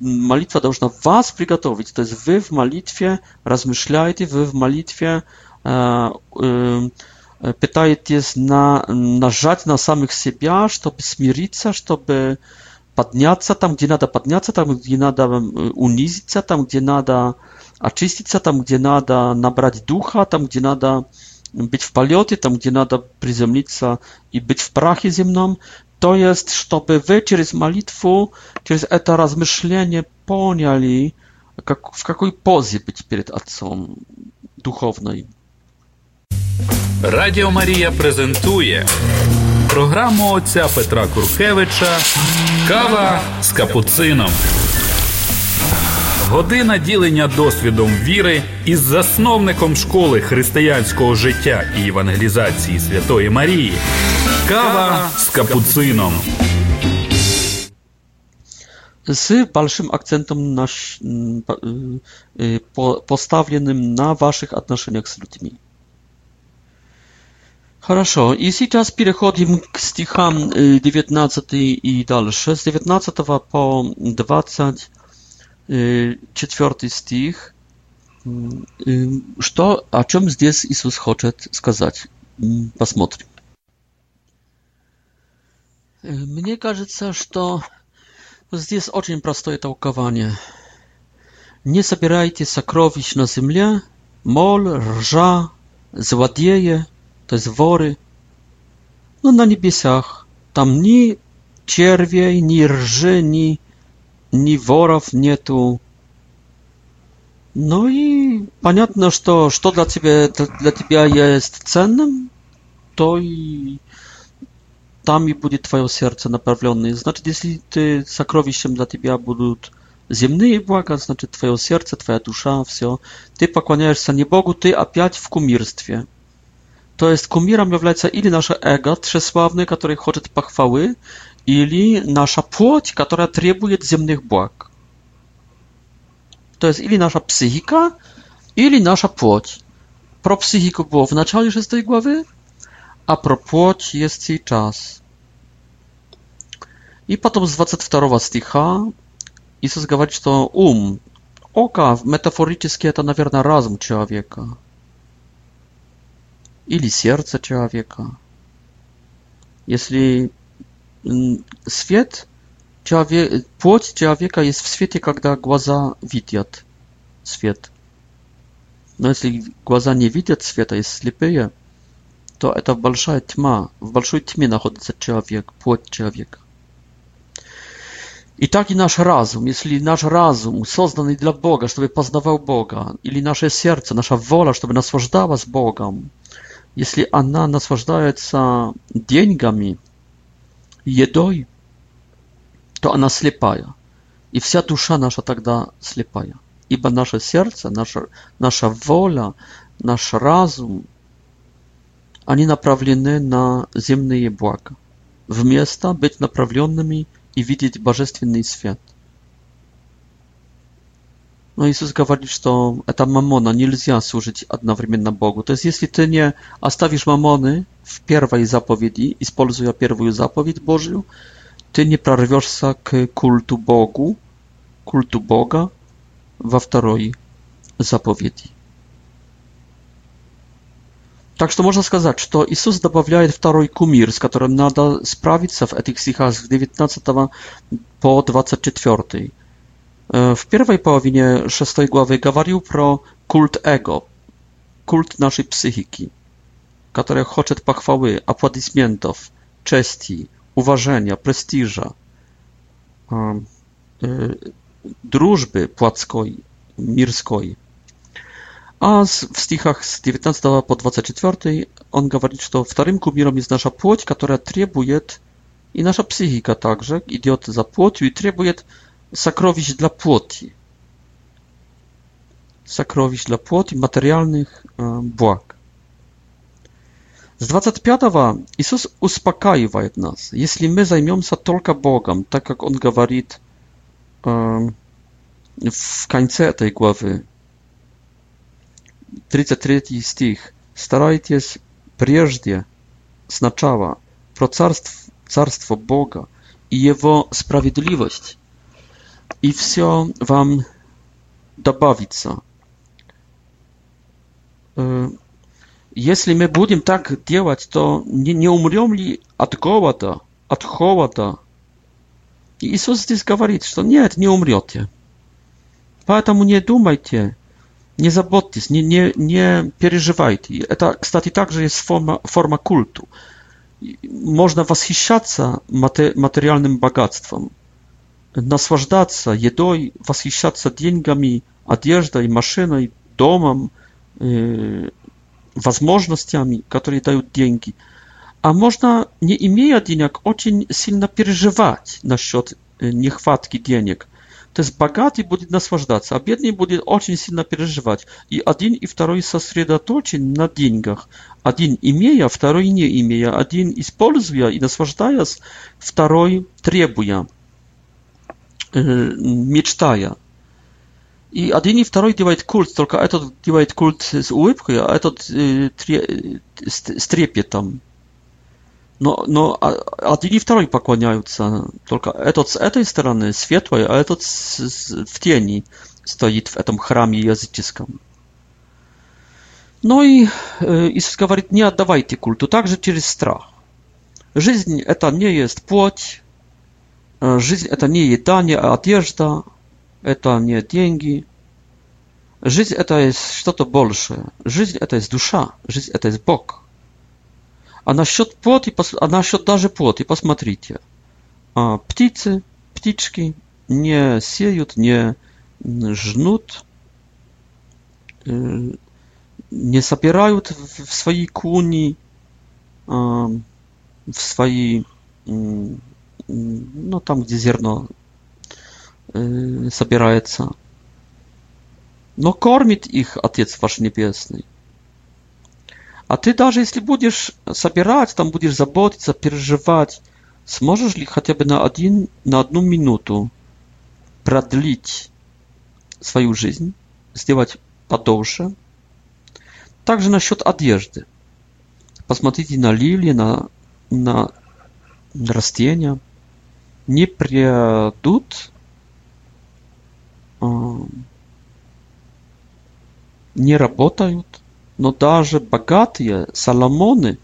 Молитва должна вас приготовить, то есть вы в молитве размышляете, вы в молитве э, э, пытаетесь на, нажать на самих себя, чтобы смириться, чтобы подняться там, где надо подняться, там, где надо унизиться, там, где надо очиститься, там, где надо набрать духа, там, где надо być w palioty, tam gdzie nada pryzemnica i być w prachy ziemną, to jest, żeby wy przez modlitwę, przez to rozmyślenie poniali, jak, w jakiej pozie być przed Ojcem duchownej. Радіо Марія презентує програму отця Петра Куркевича Кава з капуцином. Година ділення досвідом віри із засновником школи християнського життя і евангелізації Святої Марії. Кава з капуцином. З большим акцентом наш, е, поставленным на ваших отношениях з людьми. Хорошо. И сейчас переходим к стихам 19 и дальше. С 19 по 24 стих. Что, о чем здесь Иисус хочет сказать? Посмотрим. Мне кажется, что здесь очень простое толкование. Не собирайте сокровищ на земле, мол, ржа, злодея, to jest wory. No na niebieskach. tam ni cierwiej, ni rży, ni, ni worów nie tu. No i понятно, że co dla ciebie dla ciebie jest cennym, to i tam i będzie twoje serce naprawione. Znaczy, jeśli ty sakrowiszem dla ciebie będą ziemne błaga, znaczy twoje serce, twoja dusza, wszystko. Ty pokłaniajesz się nie Bogu, ty opiać w kumirstwie. To jest kumirem является ili nasze ego, trzesławny, który chce pochwały, ili nasza płoć, która требuje ziemnych błag. To jest ili nasza psychika, ili nasza płoć. Pro psychiku było w z tej głowy, a pro płoć jest jej czas. I potem z 22 sticha Jezus mówi, że um, oka, metaforycznie to na pewno rozum człowieka или сердце человека. Если свет, человек, плоть человека есть в свете, когда глаза видят свет. Но если глаза не видят света, есть слепые, то это большая тьма. В большой тьме находится человек, плоть человека. И так и наш разум, если наш разум, созданный для Бога, чтобы познавал Бога, или наше сердце, наша воля, чтобы наслаждалась Богом, если она наслаждается деньгами, едой, то она слепая. И вся душа наша тогда слепая. Ибо наше сердце, наша, наша воля, наш разум, они направлены на земные блага, вместо быть направленными и видеть божественный свет – No Jezus mówi, że to ta mamona, nie można służyć na Bogu. To jest, jeśli ty nie a stawisz mamony w pierwszej zapowiedzi, i wykorzystując pierwszą zapowiedź Bożą, ty nie prorwiesz kultu Bogu, kultu Boga tak w drugiej zapowiedzi. Так что można сказать, что Иисус добавляет второй кумир, с которым надо sprawić, в w стихах с 19 po 24. E, w pierwszej połowie szóstej głowy gawarił pro kult ego, kult naszej psychiki, które chce pochwały, aplaudismentów, czesti, uważania, prestiża, e, drużby płackiej, мирской. A w stichach z 19 po 24 że to w вторым кумиром jest nasza плоть, która требует, i nasza psychika także idzie za плотью i требует sakrowiść dla płoti. Sakrowiść dla płoti, materialnych e, błag. Z 25. Jezus uspokaiwa nas, jeśli my zajmiemy się tylko Bogiem, tak jak On mówi e, w końcu tej głowy. 33 stich. Starajcie się prędzej znaczała pro carstw, Boga i Jego sprawiedliwość i все вам добавится. Если мы будем так делать, то не, не умрем ли от голода, от холода? Иисус здесь говорит, что нет, не умрете. Поэтому не думайте, не заботьтесь, не, не, не переживайте. Это, кстати, также есть форма, форма культу. Можно восхищаться материальным богатством – наслаждаться едой, восхищаться деньгами, одеждой, машиной, домом, э, возможностями, которые дают деньги. А можно, не имея денег, очень сильно переживать насчет э, нехватки денег. То есть богатый будет наслаждаться, а бедный будет очень сильно переживать. И один и второй сосредоточен на деньгах. Один имея, второй не имея. Один используя и наслаждаясь, второй требуя. мечтая. И один и второй делает культ, только этот делает культ с улыбкой, а этот э, тре, с, трепетом. Но, но один и второй поклоняются, только этот с этой стороны светлый, а этот с, с, в тени стоит в этом храме языческом. Ну и Иисус говорит, не отдавайте культу, также через страх. Жизнь это не есть плоть, Жизнь – это не еда, не одежда, это не деньги. Жизнь – это есть что-то большее. Жизнь – это есть душа, жизнь – это есть Бог. А насчет плоти, а насчет даже плоти, посмотрите. Птицы, птички не сеют, не жнут, не собирают в свои куни, в свои ну, там, где зерно э, собирается. Но кормит их Отец ваш Небесный. А ты даже если будешь собирать, там будешь заботиться, переживать, сможешь ли хотя бы на, один, на одну минуту продлить свою жизнь, сделать подольше? Также насчет одежды. Посмотрите на лилии, на, на растения не придут а, не работают, но даже богатые Соломоны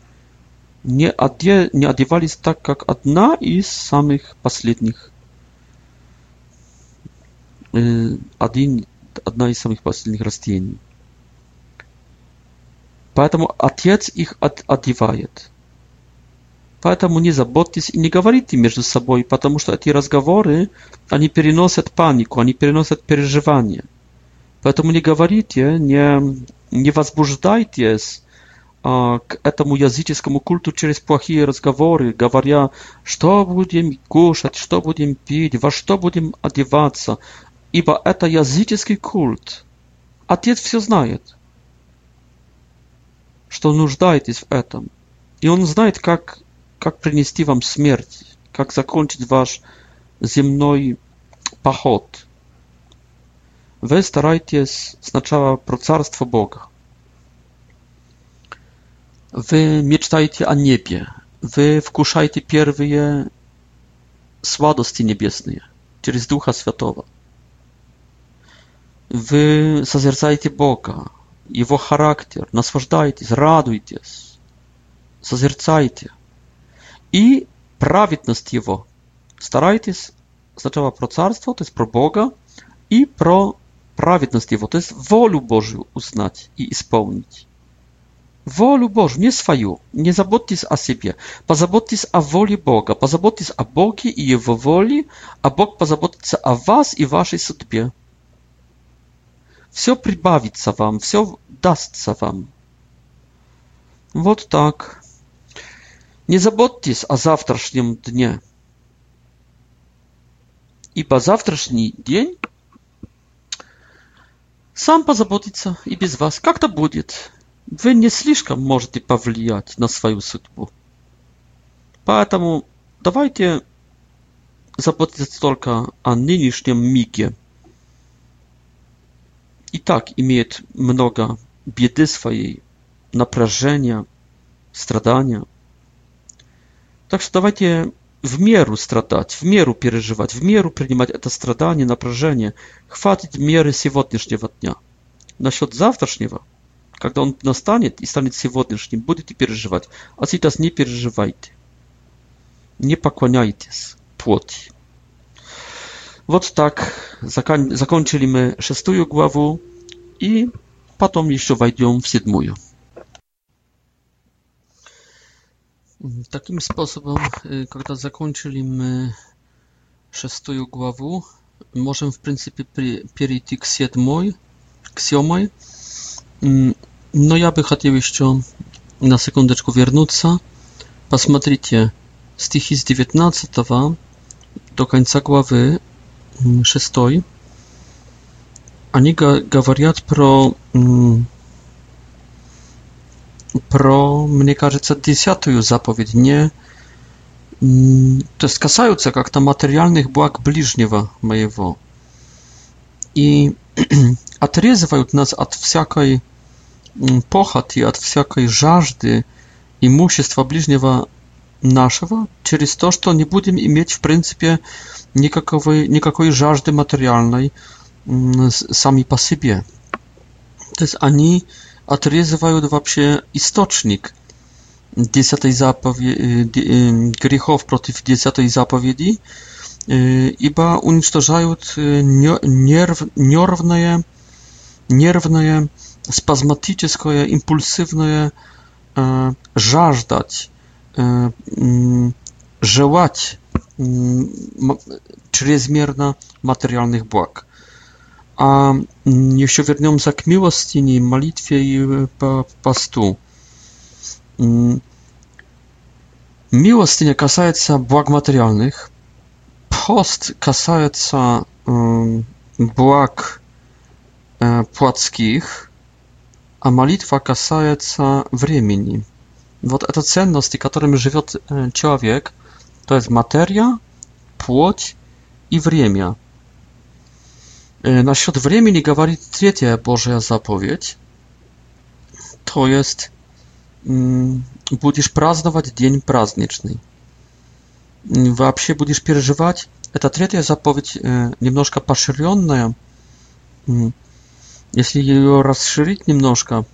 не, оде, не одевались так, как одна из самых последних. Э, один, одна из самых последних растений. Поэтому отец их от, одевает. Поэтому не заботьтесь и не говорите между собой, потому что эти разговоры, они переносят панику, они переносят переживания. Поэтому не говорите, не, не возбуждайтесь а, к этому языческому культу через плохие разговоры, говоря, что будем кушать, что будем пить, во что будем одеваться, ибо это языческий культ. Отец все знает, что нуждаетесь в этом. И он знает, как как принести вам смерть, как закончить ваш земной поход. Вы стараетесь сначала про Царство Бога. Вы мечтаете о небе. Вы вкушаете первые сладости небесные через Духа Святого. Вы созерцаете Бога, Его характер, наслаждаетесь, радуетесь, созерцайте. и праведность его. Старайтесь сначала про царство, то есть про Бога, и про праведность его, то есть волю Божью узнать и исполнить. Волю Божью, не свою. Не заботьтесь о себе. Позаботьтесь о воле Бога. Позаботьтесь о Боге и Его воле, а Бог позаботится о вас и вашей судьбе. Все прибавится вам, все дастся вам. Вот так. Не заботьтесь о завтрашнем дне, ибо завтрашний день сам позаботится и без вас. Как-то будет. Вы не слишком можете повлиять на свою судьбу. Поэтому давайте заботиться только о нынешнем миге. И так имеет много беды своей, напряжения, страдания – Так что давайте в меру страдать, в меру переживать, в меру принимать это страдание, напряжение. Хватит меры сегодняшнего дня. Насчет завтрашнего, когда он настанет и станет сегодняшним, будете переживать. А сейчас не переживайте. Не поклоняйтесь плоти. Вот так закон, закончили мы шестую главу и потом еще войдем в седьмую. Takim sposobem, y, kiedy zakończyliśmy szóstą głowę, możemy w zasadzie przejść k siódmej, k siódmej. No ja bym chciał jeszcze na sekundeczkę wrócić. Посмотрите, стихи с 19 до конца главы 6, они gawariat pro mm, про, мне кажется, десятую заповедь, не то есть касаются как-то материальных благ ближнего моего и отрезывают нас от всякой похоти, от всякой жажды имущества ближнего нашего через то, что не будем иметь в принципе никакой, никакой жажды материальной сами по себе. То есть они отрезывают вообще источник десятой заповеди, грехов против десятой заповеди, ибо уничтожают нерв, нервное, нервное, спазматическое, импульсивное жаждать, желать чрезмерно материальных благ. А еще вернемся к милостине, молитве и посту. Милостыня касается благ материальных, пост касается благ плотских, а молитва касается времени. Вот это ценности, которыми живет человек, то есть материя, плоть и время – Насчет времени говорит третья Божья заповедь. То есть будешь праздновать день праздничный. Вообще будешь переживать. Это третья заповедь немножко поширенная. Если ее расширить немножко,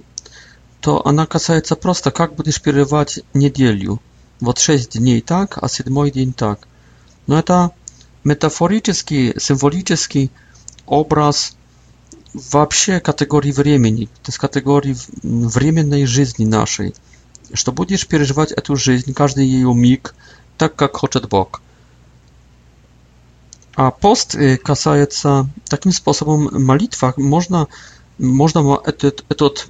то она касается просто, как будешь переживать неделю. Вот шесть дней так, а седьмой день так. Но это метафорически, символически, символически образ вообще категории времени, то есть категории временной жизни нашей, что будешь переживать эту жизнь, каждый ее миг, так, как хочет Бог. А пост касается таким способом молитва, можно, можно этот, этот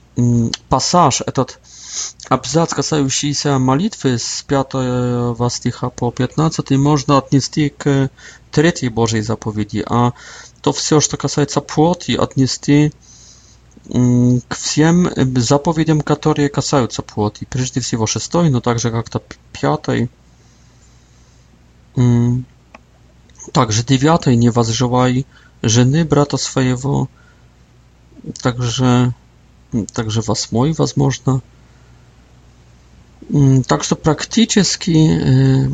пассаж, этот абзац, касающийся молитвы с 5 стиха по 15, можно отнести к третьей Божьей заповеди, а то все, что касается плоти, отнести к всем заповедям, которые касаются плоти. Прежде всего шестой, но также как-то пятой. Также девятой не возжелай жены брата своего. Также, также восьмой, возможно. Так что практически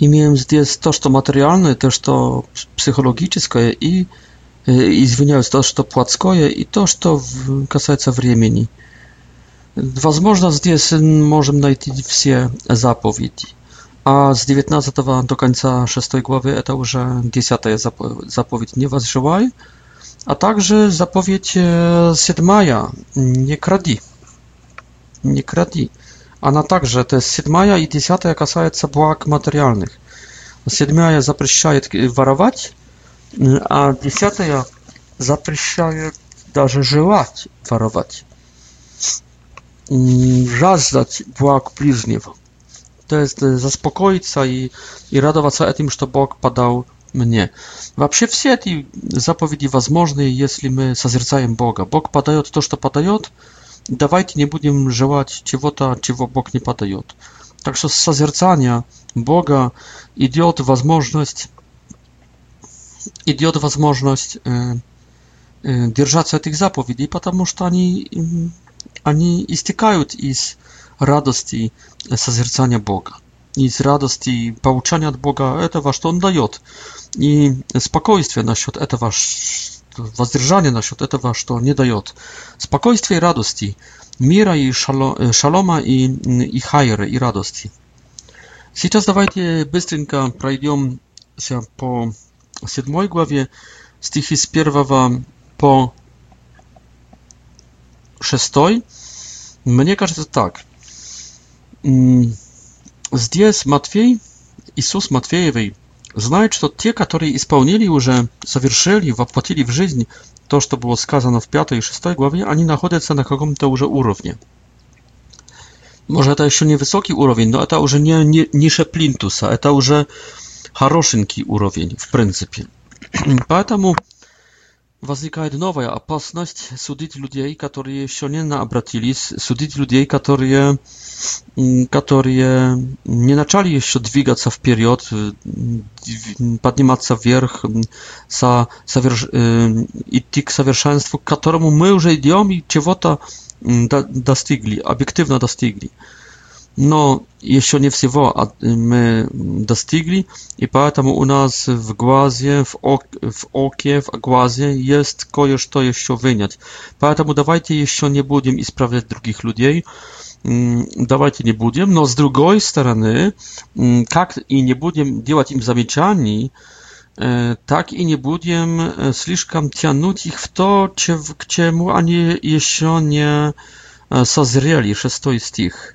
i miałem zdjęć to, co materialne, też to psychologiczne i i zwiniałeś to, co płackoje i to, co касается времени. Возможно, здесь можем найти все заповеди. A z 19 do końca 6 głowy to już 10 e, zapowiedź. Nie was żywaj. A także zapowiedź 7. E, Nie kradi. Nie kradi. Она также, то есть седьмая и десятая касаются благ материальных. Седьмая запрещает воровать, а десятая запрещает даже желать воровать, жаждать благ ближнего. То есть заспокоиться и, и радоваться этим, что Бог подал мне. Вообще все эти заповеди возможны, если мы созерцаем Бога. Бог подает то, что подает, давайте не будем желать чего-то, чего Бог не подает. Так что созерцание Бога идет возможность, идет возможность э, э, держаться этих заповедей, потому что они, э, они истекают из радости созерцания Бога, из радости получения от Бога этого, что Он дает, и спокойствия насчет этого, воздержание насчет этого, что не дает спокойствия и радости, мира и шало, шалома и, и хайра, и радости. Сейчас давайте быстренько пройдемся по седьмой главе, стихи с 1 по 6. Мне кажется так. Здесь Матфей, Иисус Матфеевый, Знают, что те, которые исполнили уже, совершили, воплотили в жизнь то, что было сказано в пятой и шестой главе, они находятся на каком-то уже уровне. Może to jeszcze nie wysoki urowień, no a to już nie, nie nisze plintusa, a to już хорошенький уровень, w pryncypie. Поэтому Возникает новая опасность судить людей, которые еще не обратились, судить людей, которые, которые не начали еще двигаться вперед, подниматься вверх, со, соверш, идти к совершенству, к которому мы уже идем и чего-то достигли, объективно достигли но еще не всего мы достигли, и поэтому у нас в глазе, в, ок, в оке, в глазе есть кое-что еще вынять. Поэтому давайте еще не будем исправлять других людей, давайте не будем, но с другой стороны, как и не будем делать им замечаний, tak i nie будем слишком тянуть их в то, к чему они еще не созрели, шестой стих.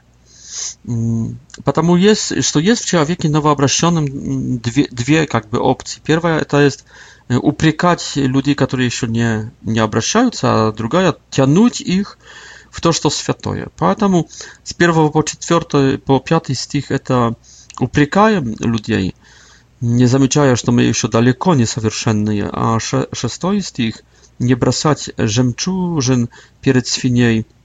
Потому есть, что есть в человеке новообращенном две, две как бы опции. Первая это есть упрекать людей, которые еще не, не обращаются, а другая тянуть их в то, что святое. Поэтому с 1 по 4 по 5 стих это упрекаем людей, не замечая, что мы еще далеко не совершенные, а 6 стих не бросать жемчужин перед свиней –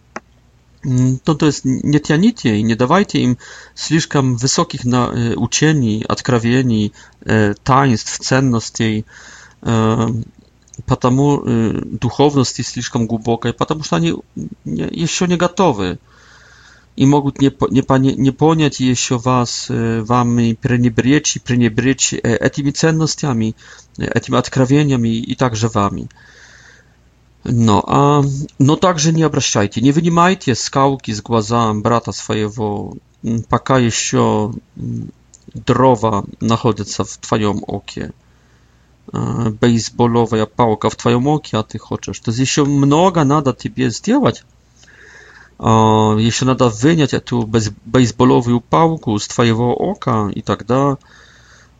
то, то есть не тяните и не давайте им слишком высоких на, учений, откровений, таинств, ценностей, потому духовности слишком глубокой, потому что они еще не готовы и могут не, не, не понять еще вас, вами пренебречь и пренебречь этими ценностями, этими откровениями и также вами. No, a, no także nie obraszajcie, nie wynimajcie skałki z głaza brata swojego, mm, paka jeszcze mm, drowa znajduje w twoim okie. Baseballowa pałka w twoim okie, a ty chcesz. To jest jeszcze mnoga nada tybie zdziałać. Jeszcze nada wyniać tu baseballową pałkę z twojego oka i tak dalej.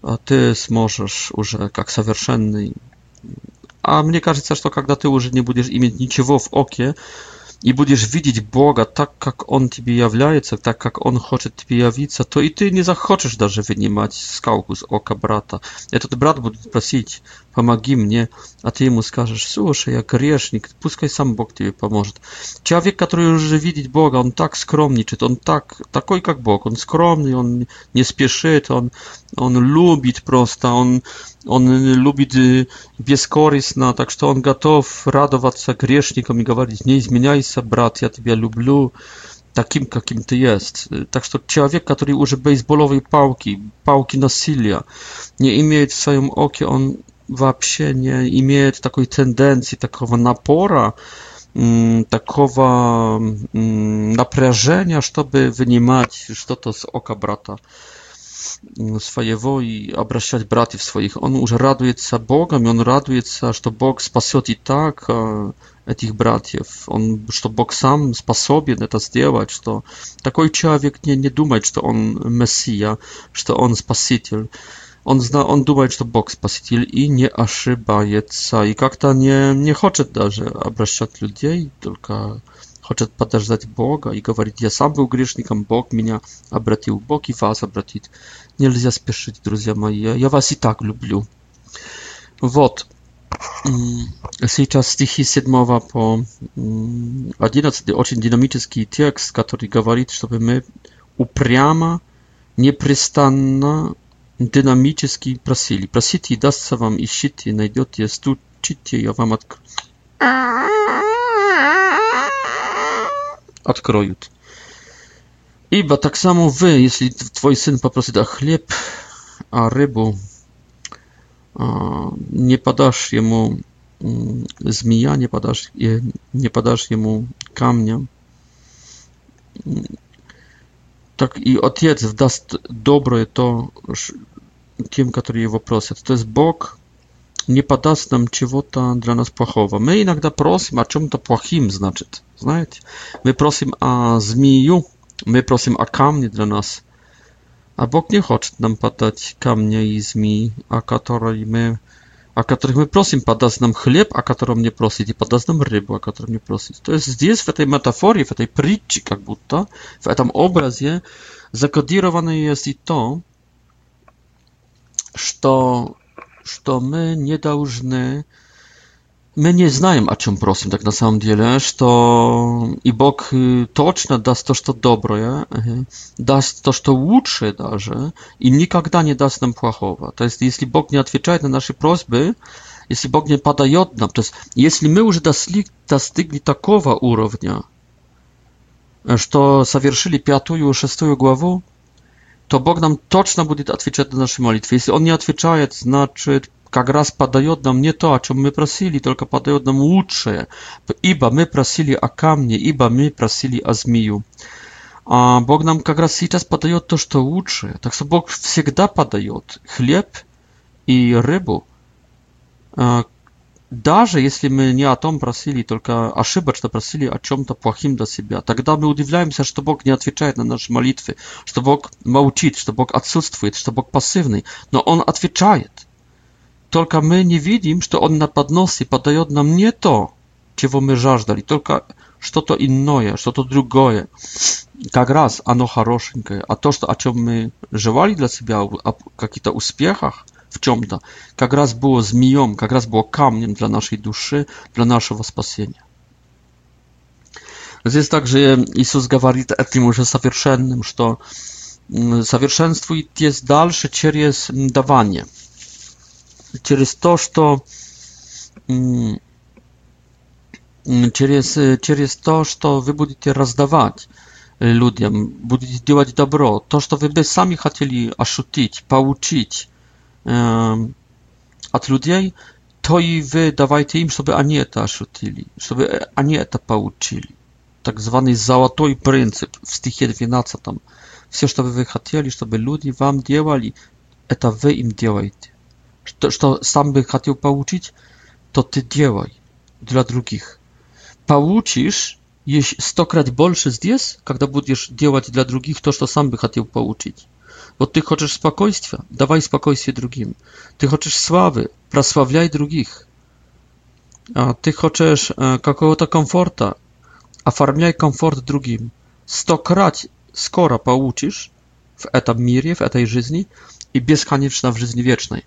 A ty możesz już jak совершенny А мне кажется, что когда ты уже не будешь иметь ничего в оке, и будешь видеть Бога так, как Он тебе является, так, как Он хочет тебе явиться, то и ты не захочешь даже вынимать скалку с ока брата. Этот брат будет просить, pomagi mnie, a ty mu skażesz, słuchaj, jak grzesznik, Puskaj sam Bóg ci pomoże. Człowiek, który już widzi Boga, on tak skromny, czy on tak, taki jak Bóg, on skromny, on nie spieszy, on, on lubi prosta, on, on lubi y, bieskorysna, tak, że on gotów radować się grzesznikom i mówić, nie zmieniaj się, brat, ja ty ciebie lubię takim, jakim ty jest. Tak, że człowiek, który użył baseballowej pałki, pałki na silia, nie imieje w swoim oku, on вообще не имеет такой тенденции, такого напора, такого напряжения, чтобы вынимать что-то с ока брата своего и обращать братьев своих. Он уже радуется Богом, и он радуется, что Бог спасет и так этих братьев. Он, что Бог сам способен это сделать, что такой человек не, не думает, что он Мессия, что он Спаситель. Он, зна, он думает, что Бог спаситель и не ошибается. И как-то не, не хочет даже обращать людей, только хочет подождать Бога и говорит, я сам был грешником, Бог меня обратил, Бог и вас обратит. Нельзя спешить, друзья мои, я вас и так люблю. Вот. Сейчас стихи 7 по 11, очень динамический текст, который говорит, чтобы мы упрямо, непрестанно динамически просили. Просите, и дастся вам, ищите, найдете, стучите, я вам открою. Откроют. Ибо так само вы, если твой сын попросит о хлеб, а рыбу, не подашь ему змея, не подашь, не подашь ему камня, так и Отец даст доброе то, тем, которые его просят. То есть Бог не подаст нам чего-то для нас плохого. Мы иногда просим о чем-то плохим, значит, знаете. Мы просим о змею, мы просим о камне для нас. А Бог не хочет нам подать камня и змеи, о, которой мы, о которых мы просим, подаст нам хлеб, о котором не просит, и подаст нам рыбу, о котором не просит. То есть здесь, в этой метафоре, в этой притче, как будто, в этом образе, закодировано есть и то, что, что мы не должны... Мы не знаем, о чем просим так на самом деле, что и Бог точно даст то, что доброе, даст то, что лучше даже, и никогда не даст нам плохого. То есть, если Бог не отвечает на наши просьбы, если Бог не подает нам, то есть, если мы уже достигли, достигли такого уровня, что совершили пятую, шестую главу, то Бог нам точно будет отвечать на наши молитвы. Если Он не отвечает, значит, как раз подает нам не то, о чем мы просили, только подает нам лучшее. Ибо мы просили о камне, ибо мы просили о змею. А Бог нам как раз сейчас подает то, что лучшее. Так что Бог всегда подает хлеб и рыбу, Даже если мы не о том просили, только ошибочно просили о чем-то плохим для себя, тогда мы удивляемся, что Бог не отвечает на наши молитвы, что Бог молчит, что Бог отсутствует, что Бог пассивный, но Он отвечает. Только мы не видим, что Он на подносе подает нам не то, чего мы жаждали, только что-то иное, что-то другое. Как раз оно хорошенькое. А то, что, о чем мы желали для себя, о каких-то успехах – в чем-то, как раз было змеем, как раз было камнем для нашей души, для нашего спасения. Здесь также Иисус говорит этим уже совершенным, что совершенствует есть дальше через давание, через то, что через, через то, что вы будете раздавать людям, будете делать добро, то, что вы бы сами хотели ощутить, получить, от людей, то и вы давайте им, чтобы они это ощутили, чтобы они это получили. Так званый золотой принцип в стихе 12. Все, что вы хотели, чтобы люди вам делали, это вы им делаете. Что, что сам бы хотел получить, то ты делай для других. Получишь стократ больше здесь, когда будешь делать для других то, что сам бы хотел получить bo ty chcesz spokojstwa, dawaj spokojstwie drugim. Ty chodzisz sławy, prosławiaj drugich. A ty chcesz jakiegoś e, komforta, afarmiaj komfort drugim. Sto Stokrać skoro pouczysz w etap mirie, w tej żyzni i bieskaniczna w żyzni wiecznej.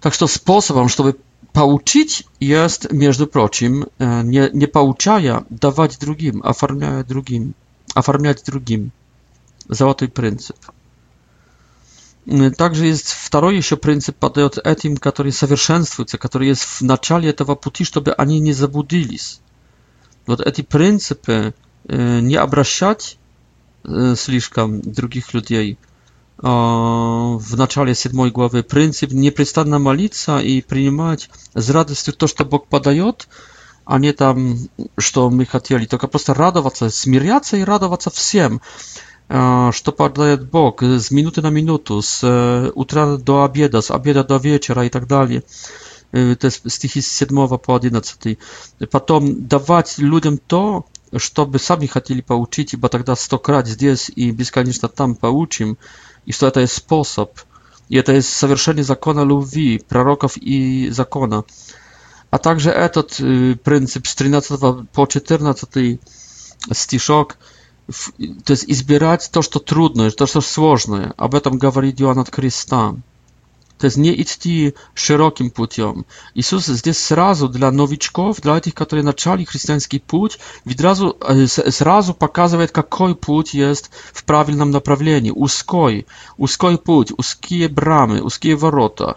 Tak, to sposobem, żeby pouczyć jest, między prosim, e, nie, nie dawać drugim, afarmiać drugim, afarmiać drugim. Złoty pryncyp. Также есть второй еще принцип подает этим, которые совершенствуются, которые есть в начале этого пути, чтобы они не заблудились. Вот эти принципы не обращать слишком других людей. В начале седьмой главы принцип непрестанно молиться и принимать с радостью то, что Бог подает, а не там, что мы хотели, только просто радоваться, смиряться и радоваться всем что падает Бог с минуты на минуту, с утра до обеда, с обеда до вечера и так далее. Это стихи с 7 по 11. Потом давать людям то, чтобы сами хотели получить, ибо тогда сто крат здесь и бесконечно там получим, и что это есть способ, и это есть совершение закона любви, пророков и закона. А также этот принцип с 13 по 14 стишок – то есть избирать то, что трудное, то, что сложное. Об этом говорит Иоанн от Креста. То есть не идти широким путем. Иисус здесь сразу для новичков, для этих, которые начали христианский путь, сразу, сразу показывает, какой путь есть в правильном направлении. Узкой, узкой путь, узкие брамы, узкие ворота.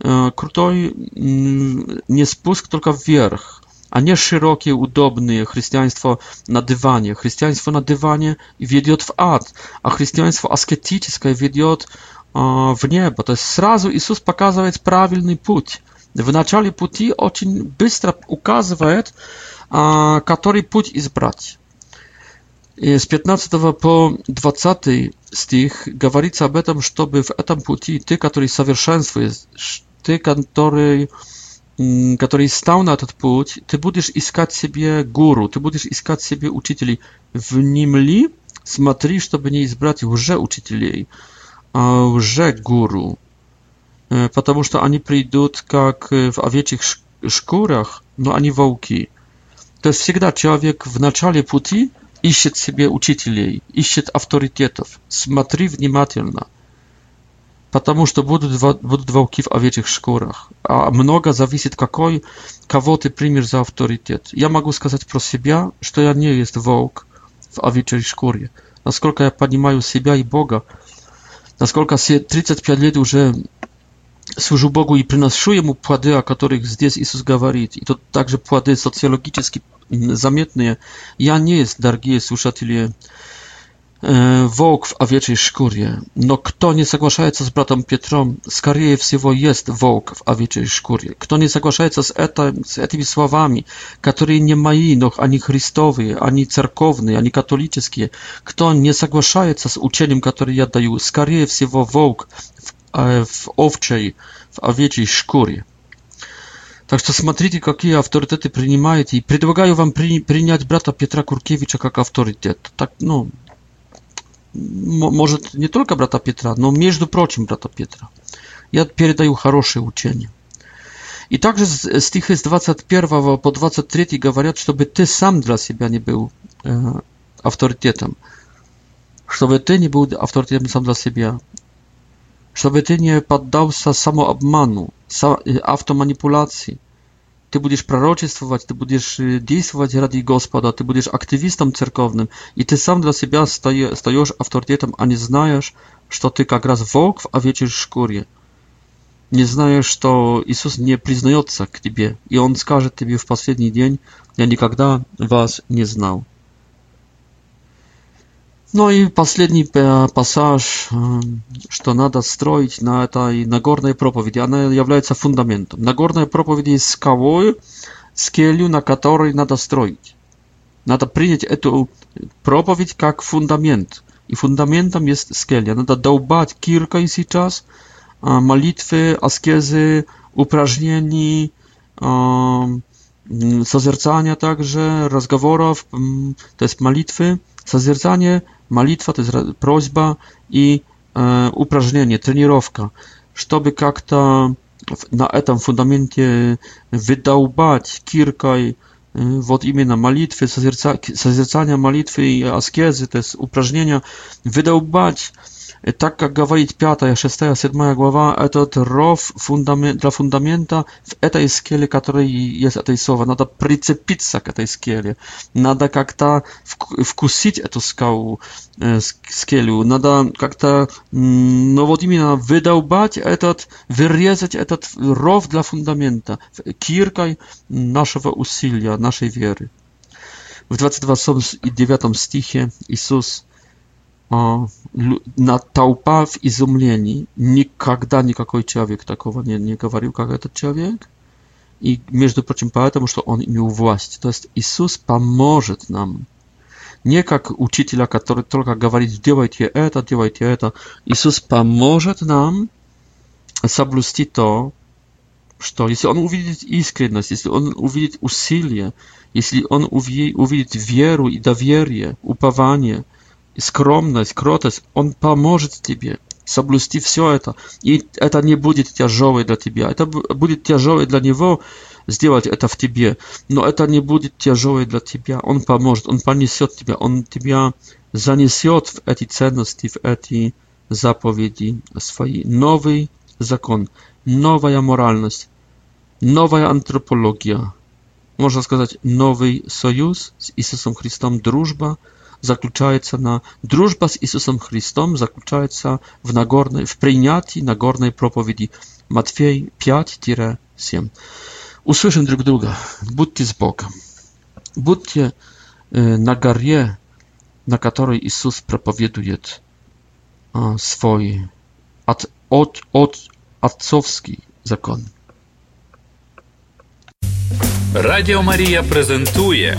Крутой не спуск, только вверх a nie szerokie, udobne chrześcijaństwo na dywanie. Chrześcijaństwo na dywanie wiedzie w ad, a chrześcijaństwo asketyczne wiedzie w niebo. To jest zrazu Jezus pokazał jest prawidłny put. W начале пути очень быстро указывает, który put izbrać. Z 15 po 20 z tych o tym, żeby w tym puti ty, który jest, ty, który который стал на этот путь, ты будешь искать себе гуру, ты будешь искать себе учителей. Внемли, смотри, чтобы не избрать уже учителей, а уже гуру. Потому что они придут как в овечьих шкурах, но они волки. То есть всегда человек в начале пути ищет себе учителей, ищет авторитетов. Смотри внимательно – потому что будут, будут волки в овечьих шкурах, а много зависит какой, кого ты примешь за авторитет. Я могу сказать про себя, что я не есть волк в овечьей шкуре. Насколько я понимаю себя и Бога, насколько 35 лет уже служу Богу и приношу Ему плоды, о которых здесь Иисус говорит, и то также плоды социологически заметные, я не есть, дорогие слушатели, Волк в овечьей шкуре. Но кто не соглашается с братом Петром, скорее всего, есть волк в овечьей шкуре. Кто не соглашается с, это, с этими словами, которые не мои, но они христовые, они церковные, они католические, кто не соглашается с учением, которое я даю, скорее всего, волк в, в овчей, в овечьей шкуре. Так что смотрите, какие авторитеты принимаете. И предлагаю вам при, принять брата Петра Куркевича как авторитет. Так, ну, może nie tylko brata Piotra, no między prochim brata Piotra. Ja передаю хорошее учение. I także z stichy z 21 po 23 mówią, żeby ty sam dla siebie nie był e, autorytetem. Żeby ty nie był autorytetem sam dla siebie. Żeby ty nie poddał się samoobmanu, sa, e, automanipulacji ty będziesz proroczествować, ty będziesz y, działać radi Gospoda, ty będziesz aktywistą cerkownym i ty sam dla siebie stajesz autorytetem, a nie znajesz, że ty jak raz wokw, a wiecisz szkurie. Nie znajesz, że Jezus nie przyznaje się i on skaże tobie w ostatni dzień, ja nigdy was nie znał. No i ostatni pasaż, co nada stroić na tej nagornej propowiedzi, ona jest fundamentem. Nagorna propowiedź jest skałą, skelią, na której nada stroić. Nada przyjąć tę propowiedź jak fundament. I fundamentem jest skelia. Nada dołbać kirka i si czas, malitwy, askiezy, uprażnieni, um, sozercania także, rozmowów, to jest malitwy. Созерцание, молитва, то есть просьба и э, упражнение, тренировка, чтобы как-то на этом фундаменте выдолбать киркой э, вот именно молитвы, созерца, созерцание молитвы и аскезы, то есть упражнения, выдолбать tak jak Gawalit 5, 6, 7 głowa, to rof fundament, dla fundamenta w tej skieli, której jest tej słowa. Nada przycepić k tej skieli. Nada jak ta wkusić tę skałę e, skieliu. Nada jak ta, mm, no wod imienia, wydałbać etat, wyrzeć etat rof dla fundamenta. Kirkaj naszego usilia, naszej wiery. W 22 i 9 stichie Jezus на толпа в изумлении. Никогда никакой человек такого не, не говорил, как этот человек. И, между прочим, поэтому, что он имел власть. То есть Иисус поможет нам. Не как учителя, который только говорит, делайте это, делайте это. Иисус поможет нам соблюсти то, что если он увидит искренность, если он увидит усилие, если он увидит веру и доверие, упование – скромность, кротость, Он поможет тебе соблюсти все это. И это не будет тяжелое для тебя. Это будет тяжелое для него сделать это в тебе. Но это не будет тяжелое для тебя. Он поможет, он понесет тебя, он тебя занесет в эти ценности, в эти заповеди свои. Новый закон, новая моральность, новая антропология. Можно сказать, новый союз с Иисусом Христом, дружба – заключается на дружба с Иисусом Христом заключается в, Нагорной, в принятии Нагорной проповеди Матфей 5-7. Услышим друг друга. Будьте с Богом. Будьте на горе, на которой Иисус проповедует свой от, от, от, отцовский закон. Радіо Марія презентує